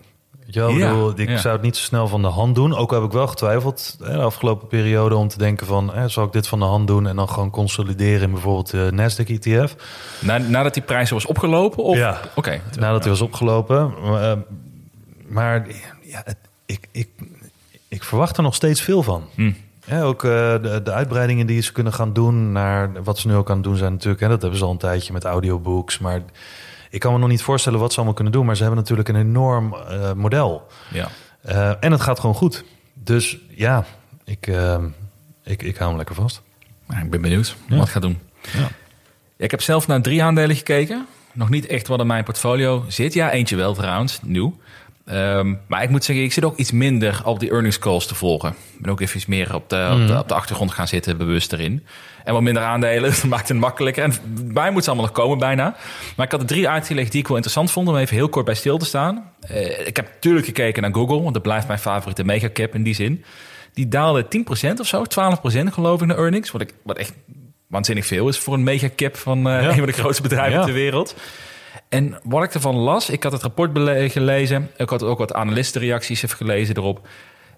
Ja, bedoel, ik ja. zou het niet zo snel van de hand doen. Ook heb ik wel getwijfeld hè, de afgelopen periode om te denken van... Hè, zal ik dit van de hand doen en dan gewoon consolideren in bijvoorbeeld de Nasdaq ETF? Na, nadat die prijs was opgelopen? Of? Ja. Oké. Nadat hij was opgelopen. Maar, eh, maar ja, het- ik, ik, ik verwacht er nog steeds veel van. Hm. Ja, ook eh, de, de uitbreidingen die ze kunnen gaan doen naar wat ze nu ook aan het doen zijn natuurlijk. En dat hebben ze al een tijdje met audiobooks. Maar ik kan me nog niet voorstellen wat ze allemaal kunnen doen. Maar ze hebben natuurlijk een enorm eh, model. Ja. Eh, en het gaat gewoon goed. Dus ja, ik, ik, ik hou hem lekker vast. Nou, ik ben benieuwd Ja. wat het gaat doen. Ja. Ja, ik heb zelf naar drie aandelen gekeken. Nog niet echt wat in mijn portfolio zit. Ja, eentje wel trouwens, nieuw. Ehm, maar ik moet zeggen, ik zit ook iets minder op die earnings calls te volgen. Ik ben ook even iets meer op de, op de, op de achtergrond gaan zitten, bewust erin. En wat minder aandelen, <laughs> dat maakt het makkelijker. En bij moet ze allemaal nog komen bijna. Maar ik had er drie uitgelegd die ik wel interessant vond... om even heel kort bij stil te staan. Eh, ik heb natuurlijk gekeken naar Google... want dat blijft mijn favoriete megacap in die zin. Die daalde 10% of zo, 12% geloof ik naar earnings. Wat, ik, wat echt waanzinnig veel is voor een megacap van eh, Ja. een van de grootste bedrijven Ja. ter wereld. En wat ik ervan las, ik had het rapport gelezen. Ik had ook wat analistenreacties even gelezen erop.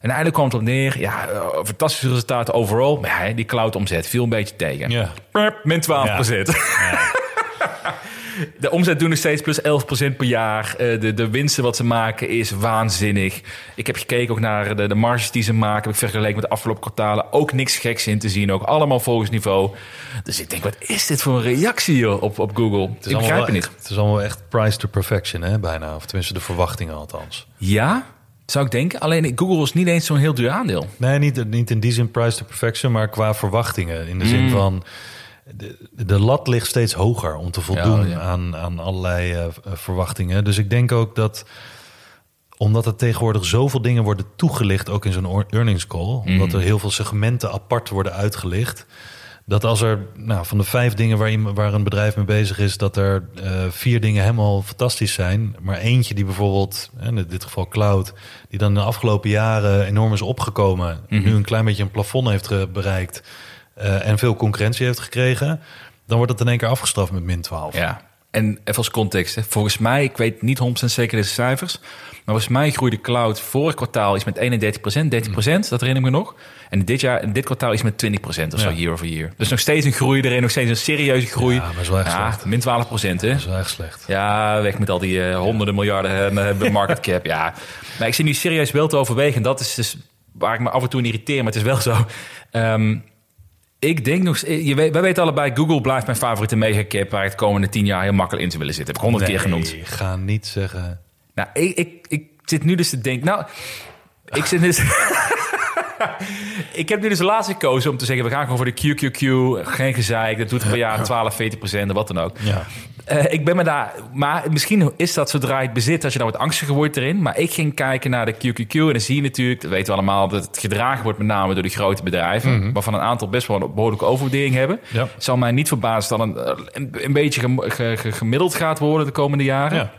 En eigenlijk kwam het op neer, ja, eh, fantastische resultaten overal. Maar ja, die cloud omzet viel een beetje tegen. Ja. Min 12 <laughs> <laughs> De omzet doen nog steeds plus 11% per jaar. Eh, De, de winsten wat ze maken is waanzinnig. Ik heb gekeken ook naar de, de marges die ze maken. Heb ik vergeleken met de afgelopen kwartalen. Ook niks geks in te zien. Ook allemaal volgens niveau. Dus ik denk, wat is dit voor een reactie joh, op, op Google? Het is ik begrijp het niet. echt- Het is allemaal echt price to perfection, hè, bijna. Of tenminste de verwachtingen althans. Ja, zou ik denken. Alleen Google is niet eens zo'n heel duur aandeel. Nee, niet, niet in die zin price to perfection, maar qua verwachtingen. In de zin van, de, de lat ligt steeds hoger om te voldoen Ja, ja. Aan, aan allerlei eh, verwachtingen. Dus ik denk ook dat, omdat er tegenwoordig zoveel dingen worden toegelicht, ook in zo'n earnings call, omdat er heel veel segmenten apart worden uitgelicht. Dat als er nou, van de vijf dingen waar, waar een bedrijf mee bezig is, dat er eh, vier dingen helemaal fantastisch zijn. Maar eentje die bijvoorbeeld, in dit geval cloud, die dan de afgelopen jaren enorm is opgekomen. Nu een klein beetje een plafond heeft bereikt. Eh, en veel concurrentie heeft gekregen. Dan wordt het in één keer afgestraft met min 12. Ja. En even als context. Hè. Volgens mij, ik weet niet 100% zeker deze cijfers. Maar volgens mij groeide cloud vorig kwartaal iets met 31%, 30%. Dat herinner ik me nog. En dit jaar, dit kwartaal is met 20% of zo, year over year. Dus nog steeds een groei erin, nog steeds een serieuze groei. Ja, maar is wel echt slecht. min 12%, hè? Dat is wel echt slecht. Ja, weg met al die eh, honderden miljarden eh, market cap. ja. Maar ik zit nu serieus wel te overwegen. En dat is dus waar ik me af en toe in irriteer. Maar het is wel zo. Ehm, Ik denk nog... Je weet, wij weten allebei, Google blijft mijn favoriete megacap... waar ik de komende tien jaar heel makkelijk in zou willen zitten. Heb ik honderd keer genoemd. Nee, ga niet zeggen... Nou, ik, ik, ik zit nu dus te denken... Nou, ik zit dus... <laughs> <laughs> ik heb nu dus laatst gekozen om te zeggen... we gaan gewoon voor de QQQ. Geen gezeik. Dat doet per jaar 12, 14 procent, wat dan ook. Ja. Eh, ik ben me daar... Maar misschien is dat zodra je het bezit... als je dan wat angstiger wordt erin. Maar ik ging kijken naar de QQQ. En dan zie je natuurlijk... dat weten we allemaal... dat het gedragen wordt met name door die grote bedrijven... waarvan een aantal best wel een behoorlijke overwaardering hebben. Ja. Zal mij niet verbazen dat een, een, een beetje gem- ge- ge- gemiddeld gaat worden de komende jaren. Ja.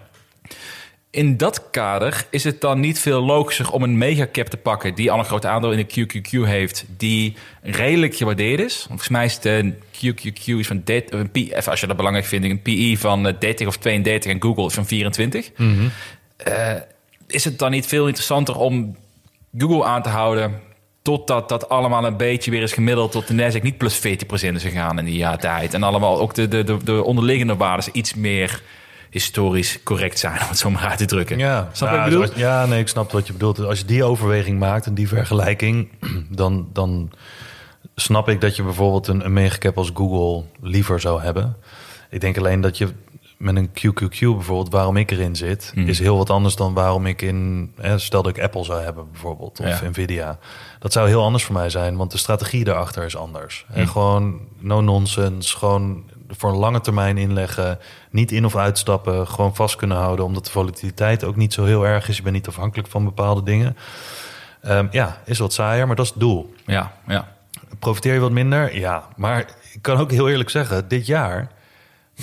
In dat kader is het dan niet veel logischer om een megacap te pakken... die al een groot aandeel in de QQQ heeft... die redelijk gewaardeerd is. Volgens mij is de QQQ is van 30, een P, als je dat belangrijk vindt... een PI van eh, 30 of 32 en Google is van 24. Eh, is het dan niet veel interessanter om Google aan te houden... totdat dat allemaal een beetje weer is gemiddeld... tot de Nasdaq niet plus 40% is gegaan in die jaar tijd. En allemaal ook de, de, de, de onderliggende waarden iets meer historisch correct zijn... <laughs> om het zo maar uit te drukken. Ja, Snap je ja, bedoel? ja, nee, ik snap wat je bedoelt. Als je die overweging maakt en die vergelijking, <clears throat> dan, dan snap ik dat je bijvoorbeeld een, een megacap als Google liever zou hebben. Ik denk alleen dat je met een QQQ bijvoorbeeld, waarom ik erin zit, Mhm. is heel wat anders dan waarom ik in, hè, stel dat ik Apple zou hebben bijvoorbeeld, of Ja. Nvidia. Dat zou heel anders voor mij zijn, want de strategie daarachter is anders. En Mhm. gewoon no nonsense, gewoon voor een lange termijn inleggen, niet in of uitstappen, gewoon vast kunnen houden, omdat de volatiliteit ook niet zo heel erg is. Je bent niet afhankelijk van bepaalde dingen. Ehm, ja, is wat saaier, maar dat is het doel. Ja, ja. Profiteer je wat minder? Ja, maar ik kan ook heel eerlijk zeggen, dit jaar,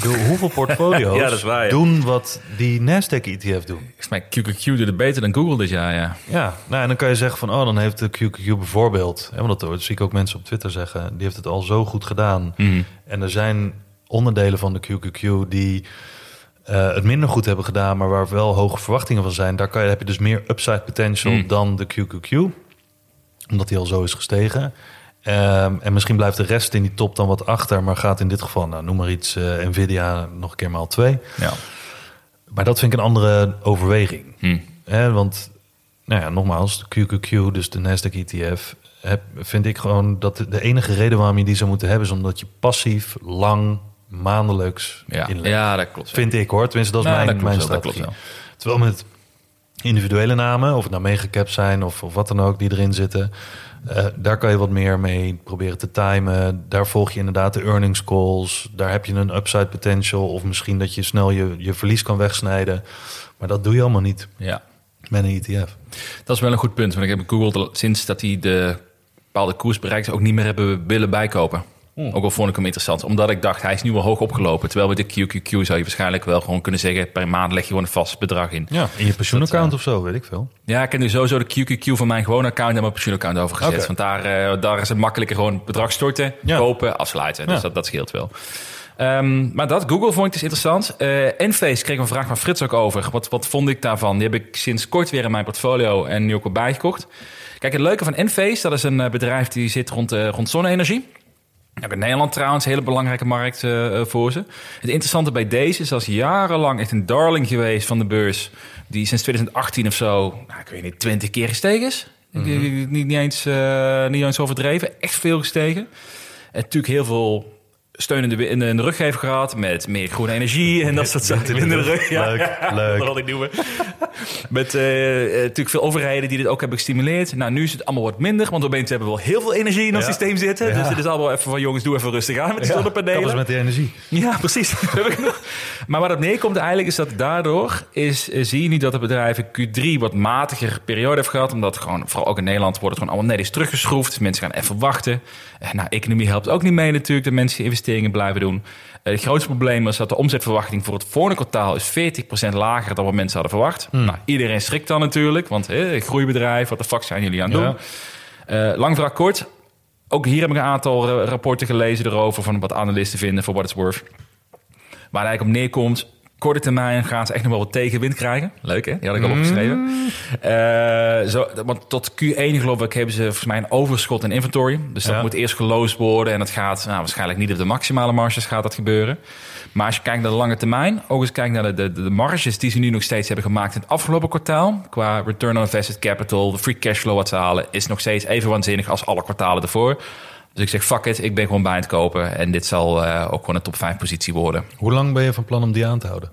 hoeveel <laughs> portfolio's Ja, dat is waar, ja. doen wat die Nasdaq-ETF doen? Volgens mij QQQ doet het beter dan Google dit jaar, ja. Ja, nou, en dan kan je zeggen van, oh, dan heeft de QQQ bijvoorbeeld, hè, want dat zie ik ook mensen op Twitter zeggen, die heeft het al zo goed gedaan. Mhm. En er zijn onderdelen van de QQQ die eh, het minder goed hebben gedaan, maar waar wel hoge verwachtingen van zijn. Daar kan je, heb je dus meer upside potential Mm. dan de QQQ, omdat die al zo is gestegen. Ehm, en misschien blijft de rest in die top dan wat achter, maar gaat in dit geval, nou, noem maar iets, eh, Nvidia nog een keer maal twee. ja. Maar dat vind ik een andere overweging. Hm. Hè, want, nou ja, nogmaals, de QQQ, dus de Nasdaq ETF, heb, vind ik gewoon dat de enige reden waarom je die zou moeten hebben, is omdat je passief, lang, maandelijks Ja. inlegt. ja, dat klopt. Vind ik hoor, tenminste dat is Nou, mijn, dat mijn wel, strategie. Terwijl met individuele namen, of het nou megacap zijn of, of wat dan ook die erin zitten, eh, daar kan je wat meer mee proberen te timen. Daar volg je inderdaad de earnings calls. Daar heb je een upside potential, of misschien dat je snel je, je verlies kan wegsnijden. Maar dat doe je allemaal niet Ja. met een ETF. Dat is wel een goed punt. Want ik heb Google sinds dat hij de bepaalde koers bereikt... ook niet meer hebben willen bijkopen. Ook al vond ik hem interessant. Omdat ik dacht, hij is nu wel hoog opgelopen. Terwijl met de QQQ zou je waarschijnlijk wel gewoon kunnen zeggen... per maand leg je gewoon een vast bedrag in. Ja, in je pensioenaccount of zo, weet ik veel. Ja, ik heb nu sowieso de QQQ van mijn gewone account... en mijn pensioenaccount overgezet. Want daar, eh, daar is het makkelijker gewoon bedrag storten... Ja. kopen, afsluiten. Dus Ja. dat, dat scheelt wel. Ehm, maar dat, Google vond ik dus interessant. Eh Enphase kreeg een vraag van Frits ook over. Wat, wat vond ik daarvan? Die heb ik sinds kort weer in mijn portfolio en nu ook al bijgekocht. Kijk, het leuke van Enphase, dat is een eh, bedrijf die zit rond, eh, rond zonne-energie. Ook in Nederland trouwens, een hele belangrijke markt eh, eh, voor ze. Het interessante bij deze is, dat is jarenlang echt een darling geweest van de beurs. Die sinds 2018 of zo, nou, ik weet niet, 20 keer gestegen is. Ik- Niet, niet, eens, eh, niet eens overdreven, echt veel gestegen. En natuurlijk heel veel steun in de, in de, de rug heeft gehad met meer groene energie en dat soort zaken. in de de rug. ja. Leuk, ja, <laughs> leuk. Dat had ik noemen. <laughs> Met eh, eh, natuurlijk veel overheden die dit ook hebben gestimuleerd. Nou, nu is het allemaal wat minder, want opeens hebben we wel heel veel energie in ons Ja. systeem zitten. Ja. Dus het is allemaal even van jongens, doe even rustig aan met de Kap zonnepanelen. eens met die energie. Ja, precies. <laughs> Maar waar het neerkomt eigenlijk is dat daardoor is, eh, zie je nu dat het bedrijf in Q3 wat matiger periode heeft gehad. Omdat gewoon, vooral ook in Nederland, wordt het gewoon allemaal netjes teruggeschroefd. Dus mensen gaan even wachten. Nou, economie helpt ook niet mee natuurlijk dat mensen investeringen blijven doen. Eh, het grootste probleem is dat de omzetverwachting voor het volgende kwartaal is 40% lager dan wat mensen hadden verwacht. Nou, iedereen schrikt dan natuurlijk, want groeibedrijf, wat de fuck zijn jullie aan het Ja. doen? Eh, lang verhaal kort. Ook hier heb ik een aantal rapporten gelezen erover van wat analisten vinden voor what it's worth. Waar het eigenlijk op neerkomt, korte termijn gaan ze echt nog wel wat tegenwind krijgen. Leuk hè? Die had ik al opgeschreven. Zo, want tot Q1 geloof ik hebben ze volgens mij een overschot in inventory. Dus dat Ja. moet eerst geloosd worden. En dat gaat nou, waarschijnlijk niet op de maximale marges gaat dat gebeuren. Maar als je kijkt naar de lange termijn, ook eens kijkt naar de, de, de marges die ze nu nog steeds hebben gemaakt in het afgelopen kwartaal. Qua return on invested capital, de free cash flow wat ze halen, is nog steeds even waanzinnig als alle kwartalen ervoor. Dus ik zeg, fuck it, ik ben gewoon bij het kopen. En dit zal eh, ook gewoon een top 5 positie worden. Hoe lang ben je van plan om die aan te houden?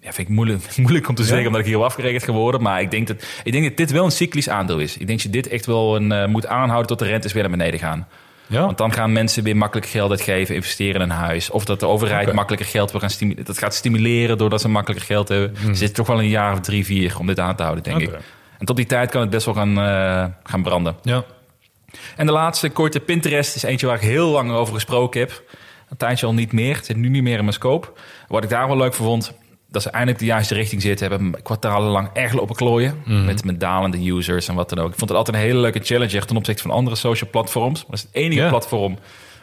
Ja, vind ik moeilijk, <laughs> moeilijk om te zeggen, omdat ik hierop afgerekend geworden. Maar ik denk, dat, ik denk dat dit wel een cyclisch aandeel is. Ik denk dat je dit echt wel een, eh, moet aanhouden tot de rentes weer naar beneden gaan. Ja. Want dan gaan mensen weer makkelijk geld uitgeven, investeren in een huis. Of dat de overheid makkelijker geld wil gaan stimuleren. Dat gaat stimuleren doordat ze makkelijker geld hebben. Er zit toch wel een jaar of drie, vier om dit aan te houden, denk ik. En tot die tijd kan het best wel gaan, eh, gaan branden. Ja. En de laatste, korte Pinterest, is eentje waar ik heel lang over gesproken heb. Een tijdje al niet meer. Het zit nu niet meer in mijn scope. Wat ik daar wel leuk voor vond, dat ze eindelijk de juiste richting zitten. Hebben kwartalenlang erg lopen klooien. Met, met dalende users en wat dan ook. Ik vond het altijd een hele leuke challenge ten opzichte van andere social platforms. Maar dat is het enige platform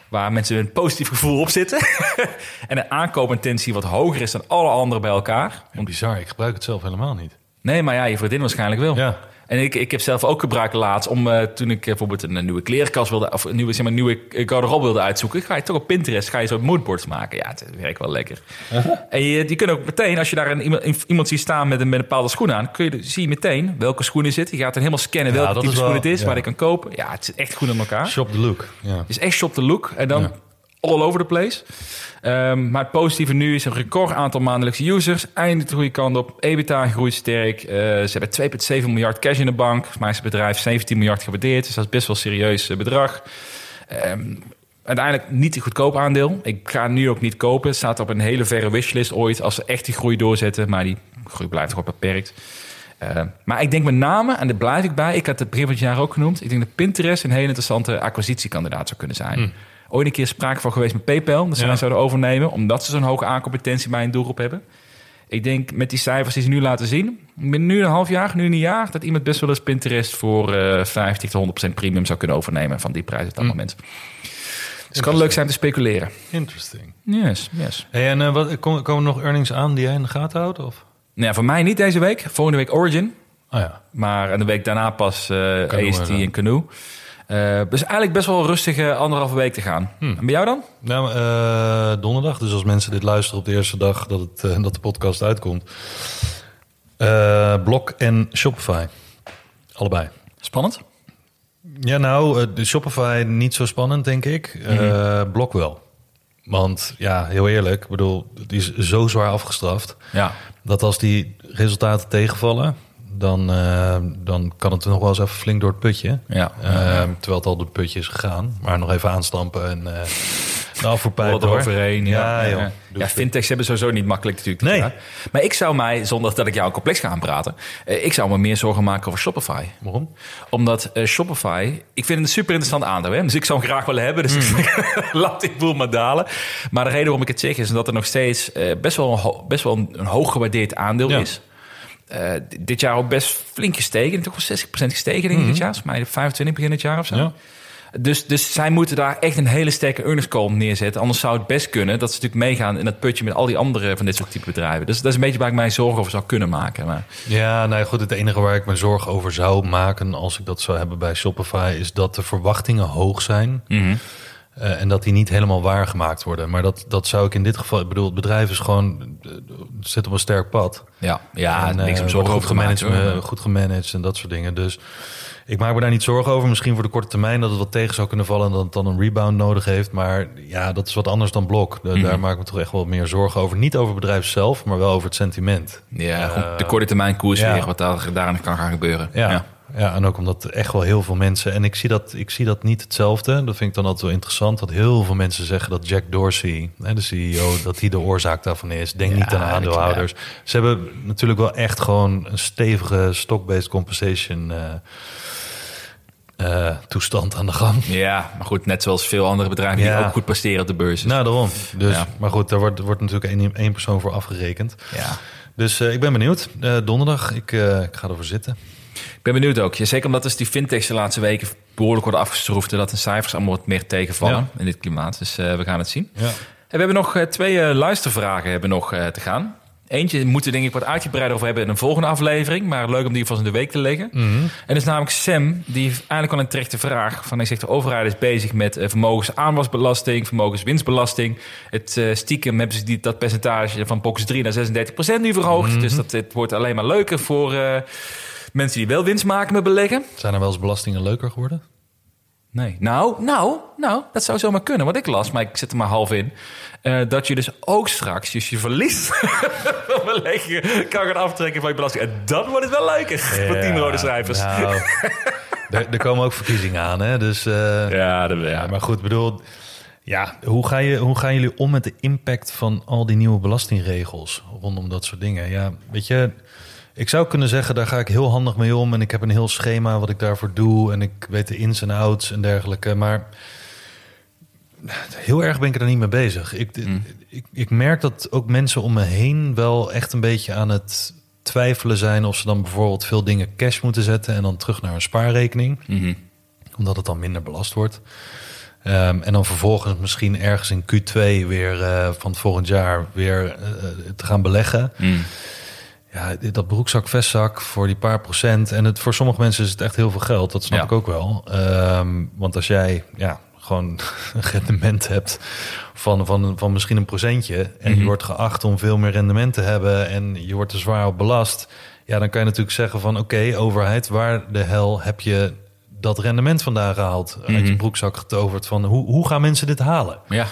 waar mensen een positief gevoel op zitten. <laughs> en een aankoopintentie wat hoger is dan alle anderen bij elkaar. Bizar, ik gebruik het zelf helemaal niet. Nee, maar ja, je vriendin waarschijnlijk wel. Ja. En ik, ik heb zelf ook gebruikt laatst om eh, toen ik eh, bijvoorbeeld een, nieuwe klerenkast wilde, of een nieuwe, zeg maar, nieuwe eh, garderobe wilde uitzoeken, ga je toch op Pinterest, ga je zo moodboards maken. Ja, het werkt wel lekker. En je, die kunnen ook meteen, als je daar een, iemand, iemand ziet staan met een, met een bepaalde schoen aan, kun je, zie je meteen welke schoenen zit. Je gaat dan helemaal scannen Ja, welke type wel- schoen het is, ja. waar je kan kopen. Ja, het zit echt goed in elkaar. Shop the look. Ja. Het is echt shop the look. En dan. All over the place. Ehm, maar het positieve nu is een record aantal maandelijkse users. Eindelijk de goede kant op. EBITDA groeit sterk. Eh, ze hebben 2,7 miljard cash in de bank. Maar is het bedrijf 17 miljard gewaardeerd. Dus dat is best wel serieus eh, bedrag. Ehm, uiteindelijk niet een goedkoop aandeel. Ik ga nu ook niet kopen. Het staat op een hele verre wishlist ooit. Als ze echt die groei doorzetten. Maar die groei blijft gewoon beperkt. Eh, maar ik denk met name, en daar blijf ik bij, ik had het begin van het jaar ook genoemd. Ik denk dat Pinterest een hele interessante acquisitiekandidaat zou kunnen zijn. Ooit een keer sprake van geweest met PayPal, dat ze Ja. zouden overnemen, omdat ze zo'n hoge aancompetentie bij een doelgroep hebben. Ik denk met die cijfers die ze nu laten zien, binnen nu een half jaar, nu een jaar, dat iemand best wel eens Pinterest voor eh 50 tot 100% premium zou kunnen overnemen van die prijs op dat moment. Dus het kan leuk zijn te speculeren. Interesting. Yes, yes. Hey, en eh, wat, komen komen er nog earnings aan die jij in de gaten houdt? Of? Nou ja, voor mij niet deze week. Volgende week Origin. Oh ja. Maar en de week daarna pas eh Canoe AST en Canoe. Eh, dus eigenlijk best wel een rustige anderhalve week te gaan. Hmm. En bij jou dan? Nou, donderdag. Dus als mensen dit luisteren op de eerste dag dat, het, eh, dat de podcast uitkomt. Blok en Shopify. Allebei. Spannend. Ja, nou, de Shopify niet zo spannend, denk ik. Eh, Blok wel. Want ja, heel eerlijk, ik bedoel, die is zo zwaar afgestraft. Ja. Dat als die resultaten tegenvallen, dan, eh, dan kan het nog wel eens even flink door het putje. Ja. Eh, terwijl het al door het putje is gegaan. Maar nog even aanstampen en uh, de afvoerpijp eroverheen. Ja, Ja, ja, joh. ja. Doe Ja, het. fintechs hebben sowieso niet makkelijk natuurlijk. Nee. Ja. Maar ik zou mij, zonder dat ik jou complex ga aanpraten... eh, ik zou me meer zorgen maken over Shopify. Waarom? Omdat Shopify... Ik vind het een super interessant aandeel. Hè? Dus ik zou hem graag willen hebben. Dus ik zeg, <laughs> laat die boel maar dalen. Maar de reden waarom ik het zeg is dat er nog steeds... best wel een, best wel een, een hoog gewaardeerd aandeel is. Eh, dit jaar ook best flink gestegen. Toch wel 60% gestegen denk ik dit jaar. Volgens mij 25 begin het jaar of zo. Ja. Dus, dus zij moeten daar echt een hele sterke earnings call neerzetten. Anders zou het best kunnen dat ze natuurlijk meegaan in dat putje met al die andere van dit soort type bedrijven. Dus dat is een beetje waar ik mij zorgen over zou kunnen maken. Maar Ja, nou ja, goed. Het enige waar ik me zorgen over zou maken als ik dat zou hebben bij Shopify, is dat de verwachtingen hoog zijn. Mhm. Eh, en dat die niet helemaal waargemaakt worden. Maar dat, dat zou ik in dit geval. Ik bedoel, het bedrijf is gewoon. eh, zit op een sterk pad. ja, ja en, niks eh, om zorgen goed over maken. gemanaged, goed gemanaged en dat soort dingen. Dus ik maak me daar niet zorgen over. Misschien voor de korte termijn dat het wat tegen zou kunnen vallen en dat het dan een rebound nodig heeft. Maar ja, dat is wat anders dan blok. Da- Mhm. Daar maak ik me toch echt wel meer zorgen over. Niet over het bedrijf zelf, maar wel over het sentiment. Ja, de korte termijn koers ja. wat daar, daarin kan gaan gebeuren. Ja, ja. En ook omdat echt wel heel veel mensen... en ik zie, dat, ik zie dat niet hetzelfde. Dat vind ik dan altijd wel interessant. Dat heel veel mensen zeggen dat Jack Dorsey, hè, de CEO... <laughs> dat hij de oorzaak daarvan is. Denk Ja, niet aan aandeelhouders. Ze hebben natuurlijk wel echt gewoon... een stevige stock-based compensation... eh, eh, toestand aan de gang. Ja, maar goed, net zoals veel andere bedrijven Ja. die ook goed presteren op de beurs. Nou, daarom. Dus, Ja. Maar goed, daar wordt, wordt natuurlijk één, één persoon voor afgerekend. ja. Dus eh, ik ben benieuwd. Donderdag, ik, ik ga ervoor zitten. Ik ben benieuwd ook. Zeker omdat dus die fintechs de laatste weken behoorlijk worden afgeschroefd... en dat de cijfers allemaal wat meer tegenvallen in dit klimaat. Dus eh, we gaan het zien. Ja. En we hebben nog eh, twee eh, luistervragen hebben nog, te gaan. Eentje moeten we denk ik wat uitgebreider over hebben in een volgende aflevering. Maar leuk om die vast in de week te leggen. En dat is namelijk Sam, die heeft eigenlijk al een terechte vraag. Van, hij zegt, de overheid is bezig met vermogensaanwasbelasting, vermogenswinstbelasting. Het eh, stiekem hebben ze die, dat percentage van box 3 naar 36 procent nu verhoogd. Dus dat het wordt alleen maar leuker voor mensen die wel winst maken met beleggen. Zijn er wel eens belastingen leuker geworden? Nee. Nou, nou, nou, dat zou zomaar kunnen. Wat ik las, maar ik zit er maar half in. eh, dat je dus ook straks, dus je verliest <laughs> van beleggingen, kan gaan aftrekken van je belasting. En dan wordt het wel leuker <laughs> voor tien rode cijfers. Nou, <laughs> er, er komen ook verkiezingen aan, hè? Dus, eh, Ja, dat, ja. ja, maar goed, bedoel, ja, hoe, ga je, hoe gaan jullie om met de impact van al die nieuwe belastingregels rondom dat soort dingen? Ja, weet je, ik zou kunnen zeggen, daar ga ik heel handig mee om en ik heb een heel schema wat ik daarvoor doe en ik weet de ins en outs en dergelijke, maar heel erg ben ik er niet mee bezig. Ik, ik, ik merk dat ook mensen om me heen wel echt een beetje aan het twijfelen zijn of ze dan bijvoorbeeld veel dingen cash moeten zetten en dan terug naar een spaarrekening Mhm. omdat het dan minder belast wordt. Ehm, en dan vervolgens misschien ergens in Q2 weer eh, van het volgend jaar weer eh, te gaan beleggen. Mm. Ja, dat broekzak, vestzak voor die paar procent. En het, voor sommige mensen is het echt heel veel geld. Dat snap Ja. ik ook wel. Ehm, want als jij ja, gewoon <laughs> een rendement hebt van, van, van misschien een procentje... en Mhm. je wordt geacht om veel meer rendement te hebben... en je wordt er zwaar op belast... ja, dan kan je natuurlijk zeggen van... oké, overheid, waar de hel heb je dat rendement vandaan gehaald? Uit je Mhm. broekzak getoverd van... hoe, hoe gaan mensen dit halen? Ja.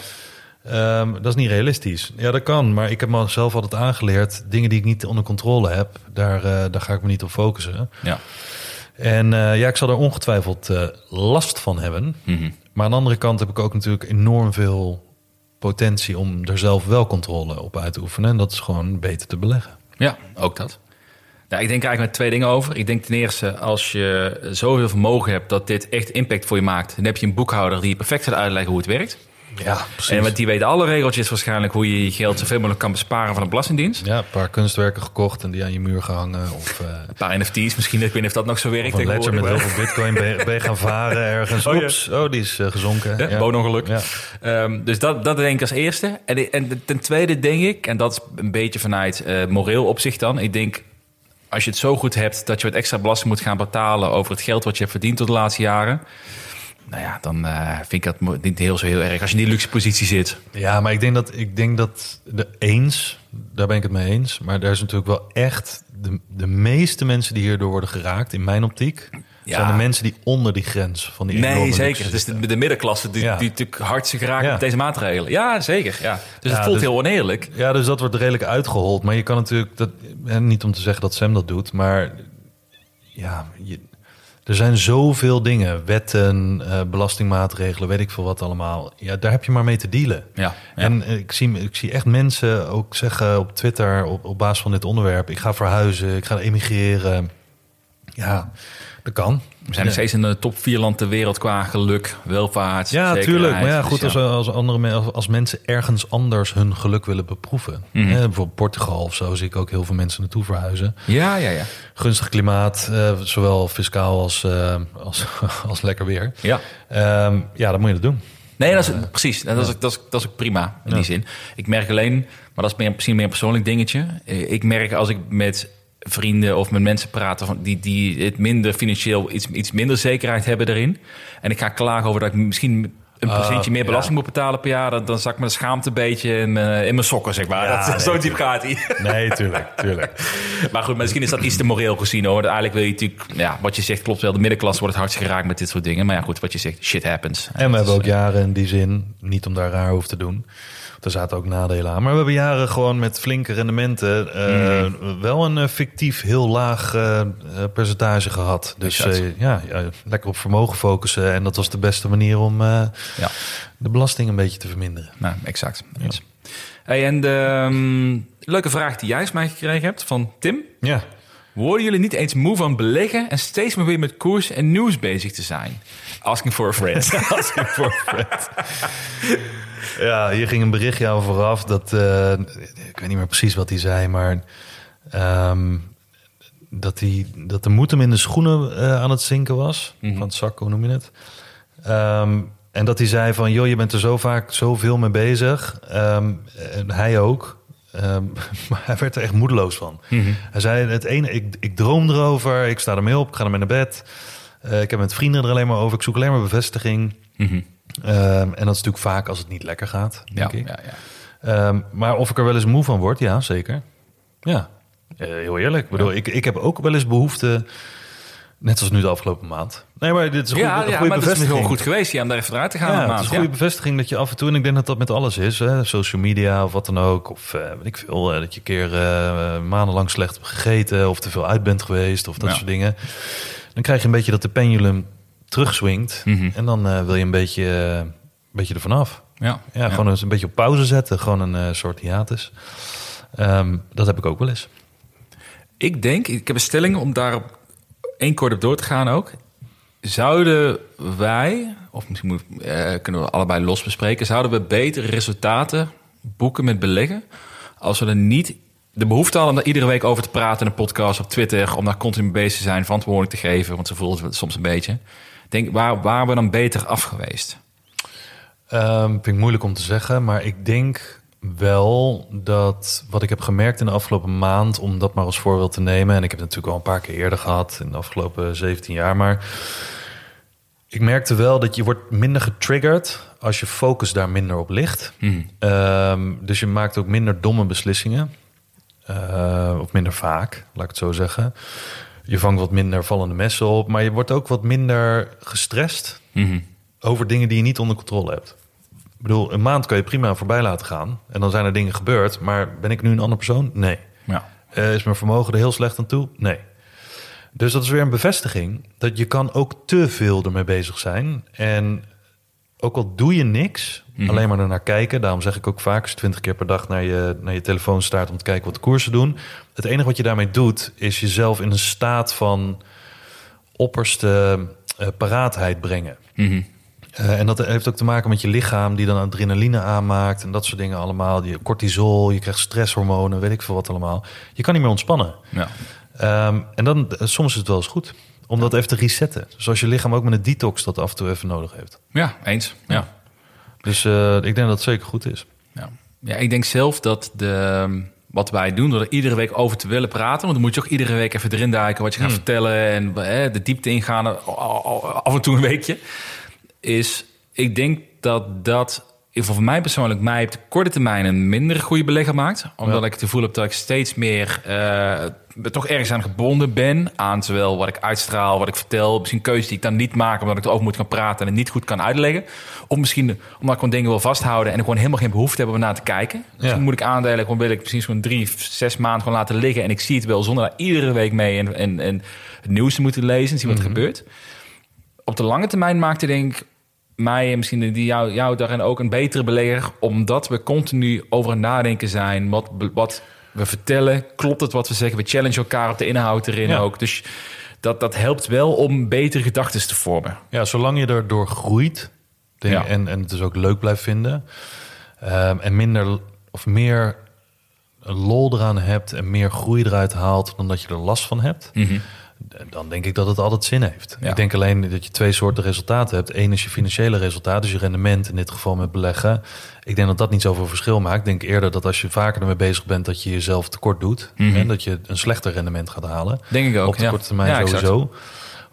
Ehm, dat is niet realistisch. Ja, dat kan. Maar ik heb mezelf altijd aangeleerd... dingen die ik niet onder controle heb... daar, eh, daar ga ik me niet op focussen. Ja. En eh, ja, ik zal er ongetwijfeld eh, last van hebben. Mhm. Maar aan de andere kant heb ik ook natuurlijk enorm veel potentie... om er zelf wel controle op uit te oefenen. En dat is gewoon beter te beleggen. Ja, ook dat. Nou, ik denk eigenlijk met twee dingen over. Ik denk ten eerste, als je zoveel vermogen hebt dat dit echt impact voor je maakt, dan heb je een boekhouder die je perfect gaat uitleggen hoe het werkt. Ja, precies. En want die weet alle regeltjes waarschijnlijk hoe je je geld zoveel mogelijk kan besparen van de Belastingdienst. Ja, een paar kunstwerken gekocht en die aan je muur gehangen. Of, eh, Een paar NFT's misschien, ik weet niet of dat nog zo werkt. of een ledger met heel veel bitcoin. Ben je, gaan varen ergens. Oh, ja. Oeps, oh, die is eh, gezonken. Ja, boonongeluk. Ja. Ehm, dus dat, dat denk ik als eerste. En, en ten tweede denk ik, en dat is een beetje vanuit eh, moreel opzicht dan. Ik denk, als je het zo goed hebt dat je wat extra belasting moet gaan betalen over het geld wat je hebt verdiend tot de laatste jaren. Nou ja, dan eh, vind ik dat niet heel zo heel erg. Als je in die luxe positie zit. Ja, maar ik denk dat, ik denk dat de eens, daar ben ik het mee eens. Maar er is natuurlijk wel echt de, de meeste mensen die hierdoor worden geraakt, in mijn optiek, Ja. zijn de mensen die onder die grens van die Nee, zeker. Het is de, de middenklasse die, Ja. die natuurlijk hard geraakt Ja. met deze maatregelen. Ja, zeker. Ja. Dus het voelt dus- heel oneerlijk. Ja, dus dat wordt redelijk uitgehold. Maar je kan natuurlijk, dat, en niet om te zeggen dat Sam dat doet, maar ja, je, er zijn zoveel dingen, wetten, eh, belastingmaatregelen, weet ik veel wat allemaal. Ja, daar heb je maar mee te dealen. Ja, ja. En eh, ik zie, ik zie echt mensen ook zeggen op Twitter op, op basis van dit onderwerp: ik ga verhuizen, ik ga emigreren. Ja, dat kan. We zijn nog steeds in de top 4 land ter wereld qua geluk, welvaart. Ja, zekerheid. tuurlijk. Maar ja, Dus goed, als, als, andere, als, als mensen ergens anders hun geluk willen beproeven. Mhm. Hè, bijvoorbeeld Portugal of zo zie ik ook heel veel mensen naartoe verhuizen. Ja, ja, ja. Gunstig klimaat, eh, zowel fiscaal als, eh, als, <laughs> als lekker weer. Ja. Ehm, ja, dan moet je dat doen. Nee, dat is, precies. Dat is, dat, is, dat is ook prima in die zin. Ik merk alleen, maar dat is meer, misschien meer een persoonlijk dingetje. Eh, Ik merk als ik met vrienden of met mensen praten van die, die het minder financieel iets, iets minder zekerheid hebben erin. En ik ga klagen over dat ik misschien een Ah, procentje meer ja. belasting moet betalen per jaar. Dan, dan zak de schaamte een beetje in, mijn- in mijn sokken, zeg maar. Ja, dat, nee, zo diep gaat hij. Nee, tuurlijk, tuurlijk. <laughs> Maar goed, misschien is dat iets te moreel gezien hoor. Eigenlijk wil je natuurlijk, ja, wat je zegt klopt wel. De middenklasse wordt het hardst geraakt met dit soort dingen. Maar ja, goed, wat je zegt, shit happens. En we hebben ook ja. jaren in die zin, niet om daar raar over te doen. Er zaten ook nadelen aan. Maar we hebben jaren gewoon met flinke rendementen eh, Mhm. wel een eh, fictief heel laag eh, percentage gehad. Dus ja, ja, lekker op vermogen focussen. En dat was de beste manier om Ja. de belasting een beetje te verminderen. Nou, exact. Hey, en de ehm, leuke vraag die jij eens mij gekregen hebt van Tim. Ja. Worden jullie niet eens moe van beleggen en steeds meer weer met koers en nieuws bezig te zijn? Asking for a friend. <laughs> Asking for a friend. Ja, hier ging een berichtje aan vooraf. Dat, eh, ik weet niet meer precies wat hij zei, maar ehm, dat, hij, dat de moed hem in de schoenen eh, aan het zinken was. Van het zak, hoe noem je het? Ehm, en dat hij zei van, joh, je bent er zo vaak zoveel mee bezig. Ehm, en hij ook. <laughs> Maar hij werd er echt moedeloos van. Hij zei, het ene, ik, ik droom erover, ik sta ermee op, ik ga ermee naar bed. Eh, ik heb met vrienden er alleen maar over, ik zoek alleen maar bevestiging. Mhm. En dat is natuurlijk vaak als het niet lekker gaat, Ja, denk ik. ja, ja. Ehm, maar of ik er wel eens moe van word, ja, zeker. Ja, Eh, heel eerlijk. Ik bedoel, ik, ik heb ook wel eens behoefte Net zoals nu de afgelopen maand. Nee, maar dit is een goede, Ja, een ja goede maar het is bevestiging. gewoon goed geweest hier om daar even eruit te gaan. Ja, een het is een goede Ja. bevestiging dat je af en toe, en ik denk dat dat met alles is, hè, social media of wat dan ook, of eh, weet ik veel, eh, dat je een keer maandenlang slecht hebt gegeten of te veel uit bent geweest of dat Ja. soort dingen. Dan krijg je een beetje dat de pendulum terugswingt Mhm. en dan eh, wil je een beetje, eh, een beetje ervan af. Ja. Ja, gewoon eens een beetje op pauze zetten, gewoon een eh, soort hiatus. Ehm, dat heb ik ook wel eens. Ik denk, ik heb een stelling om daar één kort op door te gaan ook. Zouden wij, of misschien moet, kunnen we allebei los bespreken, zouden we betere resultaten boeken met beleggen als we er niet de behoefte hadden om daar iedere week over te praten in een podcast op Twitter, om daar continu mee bezig te zijn, verantwoording te geven, want ze voelen het soms een beetje. Denk, waar waren we dan beter af geweest? Ehm, vind ik moeilijk om te zeggen, maar ik denk wel dat wat ik heb gemerkt in de afgelopen maand, om dat maar als voorbeeld te nemen, en ik heb het natuurlijk al een paar keer eerder gehad in de afgelopen 17 jaar, maar ik merkte wel dat je wordt minder getriggerd als je focus daar minder op ligt. Ehm, dus je maakt ook minder domme beslissingen. Eh, of minder vaak, laat ik het zo zeggen. Je vangt wat minder vallende messen op, maar je wordt ook wat minder gestrest over dingen die je niet onder controle hebt. Ik bedoel, een maand kan je prima voorbij laten gaan. En dan zijn er dingen gebeurd. Maar ben ik nu een ander persoon? Nee. Ja. Eh, is mijn vermogen er heel slecht aan toe? Nee. Dus dat is weer een bevestiging dat je kan ook te veel ermee bezig zijn. En ook al doe je niks, alleen maar ernaar kijken. Daarom zeg ik ook vaak, als je twintig keer per dag naar je, naar je telefoon staart om te kijken wat de koersen doen. Het enige wat je daarmee doet, is jezelf in een staat van opperste eh, paraatheid brengen. Eh, en dat heeft ook te maken met je lichaam die dan adrenaline aanmaakt en dat soort dingen allemaal. Je cortisol, je krijgt stresshormonen, weet ik veel wat allemaal. Je kan niet meer ontspannen. Ja. Ehm, en dan, eh, soms is het wel eens goed om dat even te resetten. Zoals je lichaam ook met een detox dat af en toe even nodig heeft. ja, eens. Ja. Dus eh, ik denk dat het zeker goed is. Ja. ja, ik denk zelf dat de, wat wij doen, door er iedere week over te willen praten, want dan moet je ook iedere week even erin duiken wat je gaat vertellen en eh, de diepte ingaan, eh, af en toe een weekje, is, ik denk dat dat ieder geval voor mij persoonlijk mij op de korte termijn een minder goede belegger maakt. Omdat Ja. ik het gevoel heb dat ik steeds meer eh, toch ergens aan gebonden ben. Aan zowel wat ik uitstraal, wat ik vertel. Misschien keuzes die ik dan niet maak omdat ik erover moet gaan praten en het niet goed kan uitleggen. Of misschien omdat ik gewoon dingen wil vasthouden en ik gewoon helemaal geen behoefte heb om naar te kijken. Misschien moet ik aandelen, gewoon wil ik misschien zo'n drie, zes maanden gewoon laten liggen. En ik zie het wel zonder daar iedere week mee en, en, en het nieuws te moeten lezen en zien wat er gebeurt. Op de lange termijn maakte denk ik mij en misschien die jou, jou daarin ook een betere belegger. Omdat we continu over nadenken zijn. Wat, wat we vertellen, klopt het wat we zeggen? We challenge elkaar op de inhoud erin Ja. ook. Dus dat, dat helpt wel om betere gedachten te vormen. Ja, zolang je erdoor groeit denk- Ja. en, en het dus ook leuk blijft vinden. ehm, en minder of meer lol eraan hebt en meer groei eruit haalt dan dat je er last van hebt. Dan denk ik dat het altijd zin heeft. Ja. Ik denk alleen dat je twee soorten resultaten hebt. Eén is je financiële resultaat, dus je rendement in dit geval met beleggen. Ik denk dat dat niet zoveel verschil maakt. Ik denk eerder dat als je vaker ermee bezig bent, dat je jezelf tekort doet. En dat je een slechter rendement gaat halen. Denk ik ook, Op de ja. korte termijn Ja, exact. sowieso.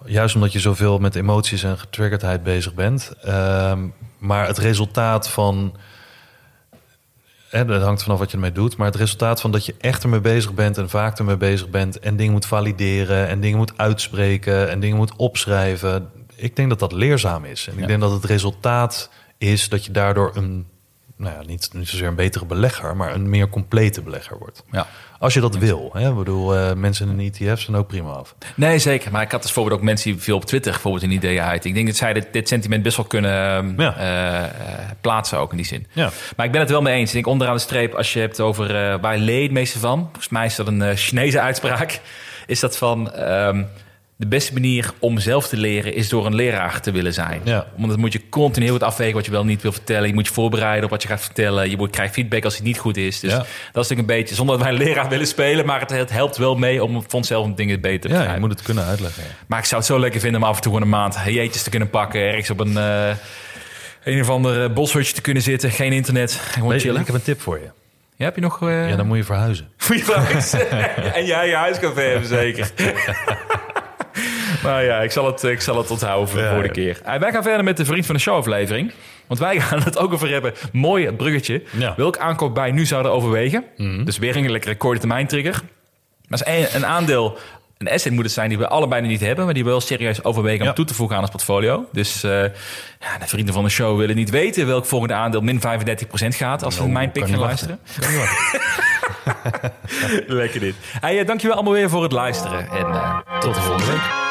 Juist omdat je zoveel met emoties en getriggerdheid bezig bent. Ehm, maar het resultaat van. Hè, dat hangt vanaf wat je ermee doet. Maar het resultaat van dat je echt ermee bezig bent en vaak ermee bezig bent. En dingen moet valideren en dingen moet uitspreken en dingen moet opschrijven. Ik denk dat dat leerzaam is. En ik denk dat het resultaat is dat je daardoor een. Nou ja, niet, niet zozeer een betere belegger, maar een meer complete belegger wordt. Ja. Als je dat wil. Hè? Ik bedoel, eh, mensen in een ETF zijn ook prima af. Nee, zeker. Maar ik had dus bijvoorbeeld ook mensen die veel op Twitter bijvoorbeeld een idee uit. Ik denk dat zij dit, dit sentiment best wel kunnen ehm, Ja. eh, eh, plaatsen ook in die zin. Ja. Maar ik ben het wel mee eens. Ik denk onderaan de streep, als je hebt over waar leed meeste van. Volgens mij is dat een Chinese uitspraak. Is dat van ehm, de beste manier om zelf te leren is door een leraar te willen zijn. Ja. Want dan moet je continu heel goed afwegen wat je wel niet wil vertellen. Je moet je voorbereiden op wat je gaat vertellen. Je moet krijgt feedback als het niet goed is. Dus Ja. dat is natuurlijk een beetje zonder dat wij een leraar willen spelen. Maar het, het helpt wel mee om voor onszelf dingen beter te Ja, je moet het kunnen uitleggen. ja. Maar ik zou het zo lekker vinden om af en toe een maand jeetjes te kunnen pakken. Ergens op een, eh, een of ander eh, boshutje te kunnen zitten. Geen internet. Gewoon Weet je, chillen. ik heb een tip voor je. Ja, heb je nog... eh, Ja, dan moet je verhuizen. <laughs> Goeie vraag. <laughs> en jij je huiscafé hebben, zeker. <laughs> nou ja, ik zal het, ik zal het onthouden voor de volgende keer. Eh, wij gaan verder met de Vriend van de Show aflevering. Want wij <laughs> gaan het ook over hebben. Mooi bruggetje. Mhm. Welk aankoop bij nu zouden overwegen? Dus weer een lekkere korte termijn trigger. Maar is een, een aandeel een asset moet het zijn die we allebei niet hebben, maar die we wel serieus overwegen om Ja. toe te voegen aan ons portfolio. Dus eh, ja, de vrienden van de show willen niet weten welk volgende aandeel min 35% gaat als ze Nou, mijn pick gaan luisteren. <laughs> Lekker dit. Hey, eh, dankjewel allemaal weer voor het luisteren en tot de volgende week.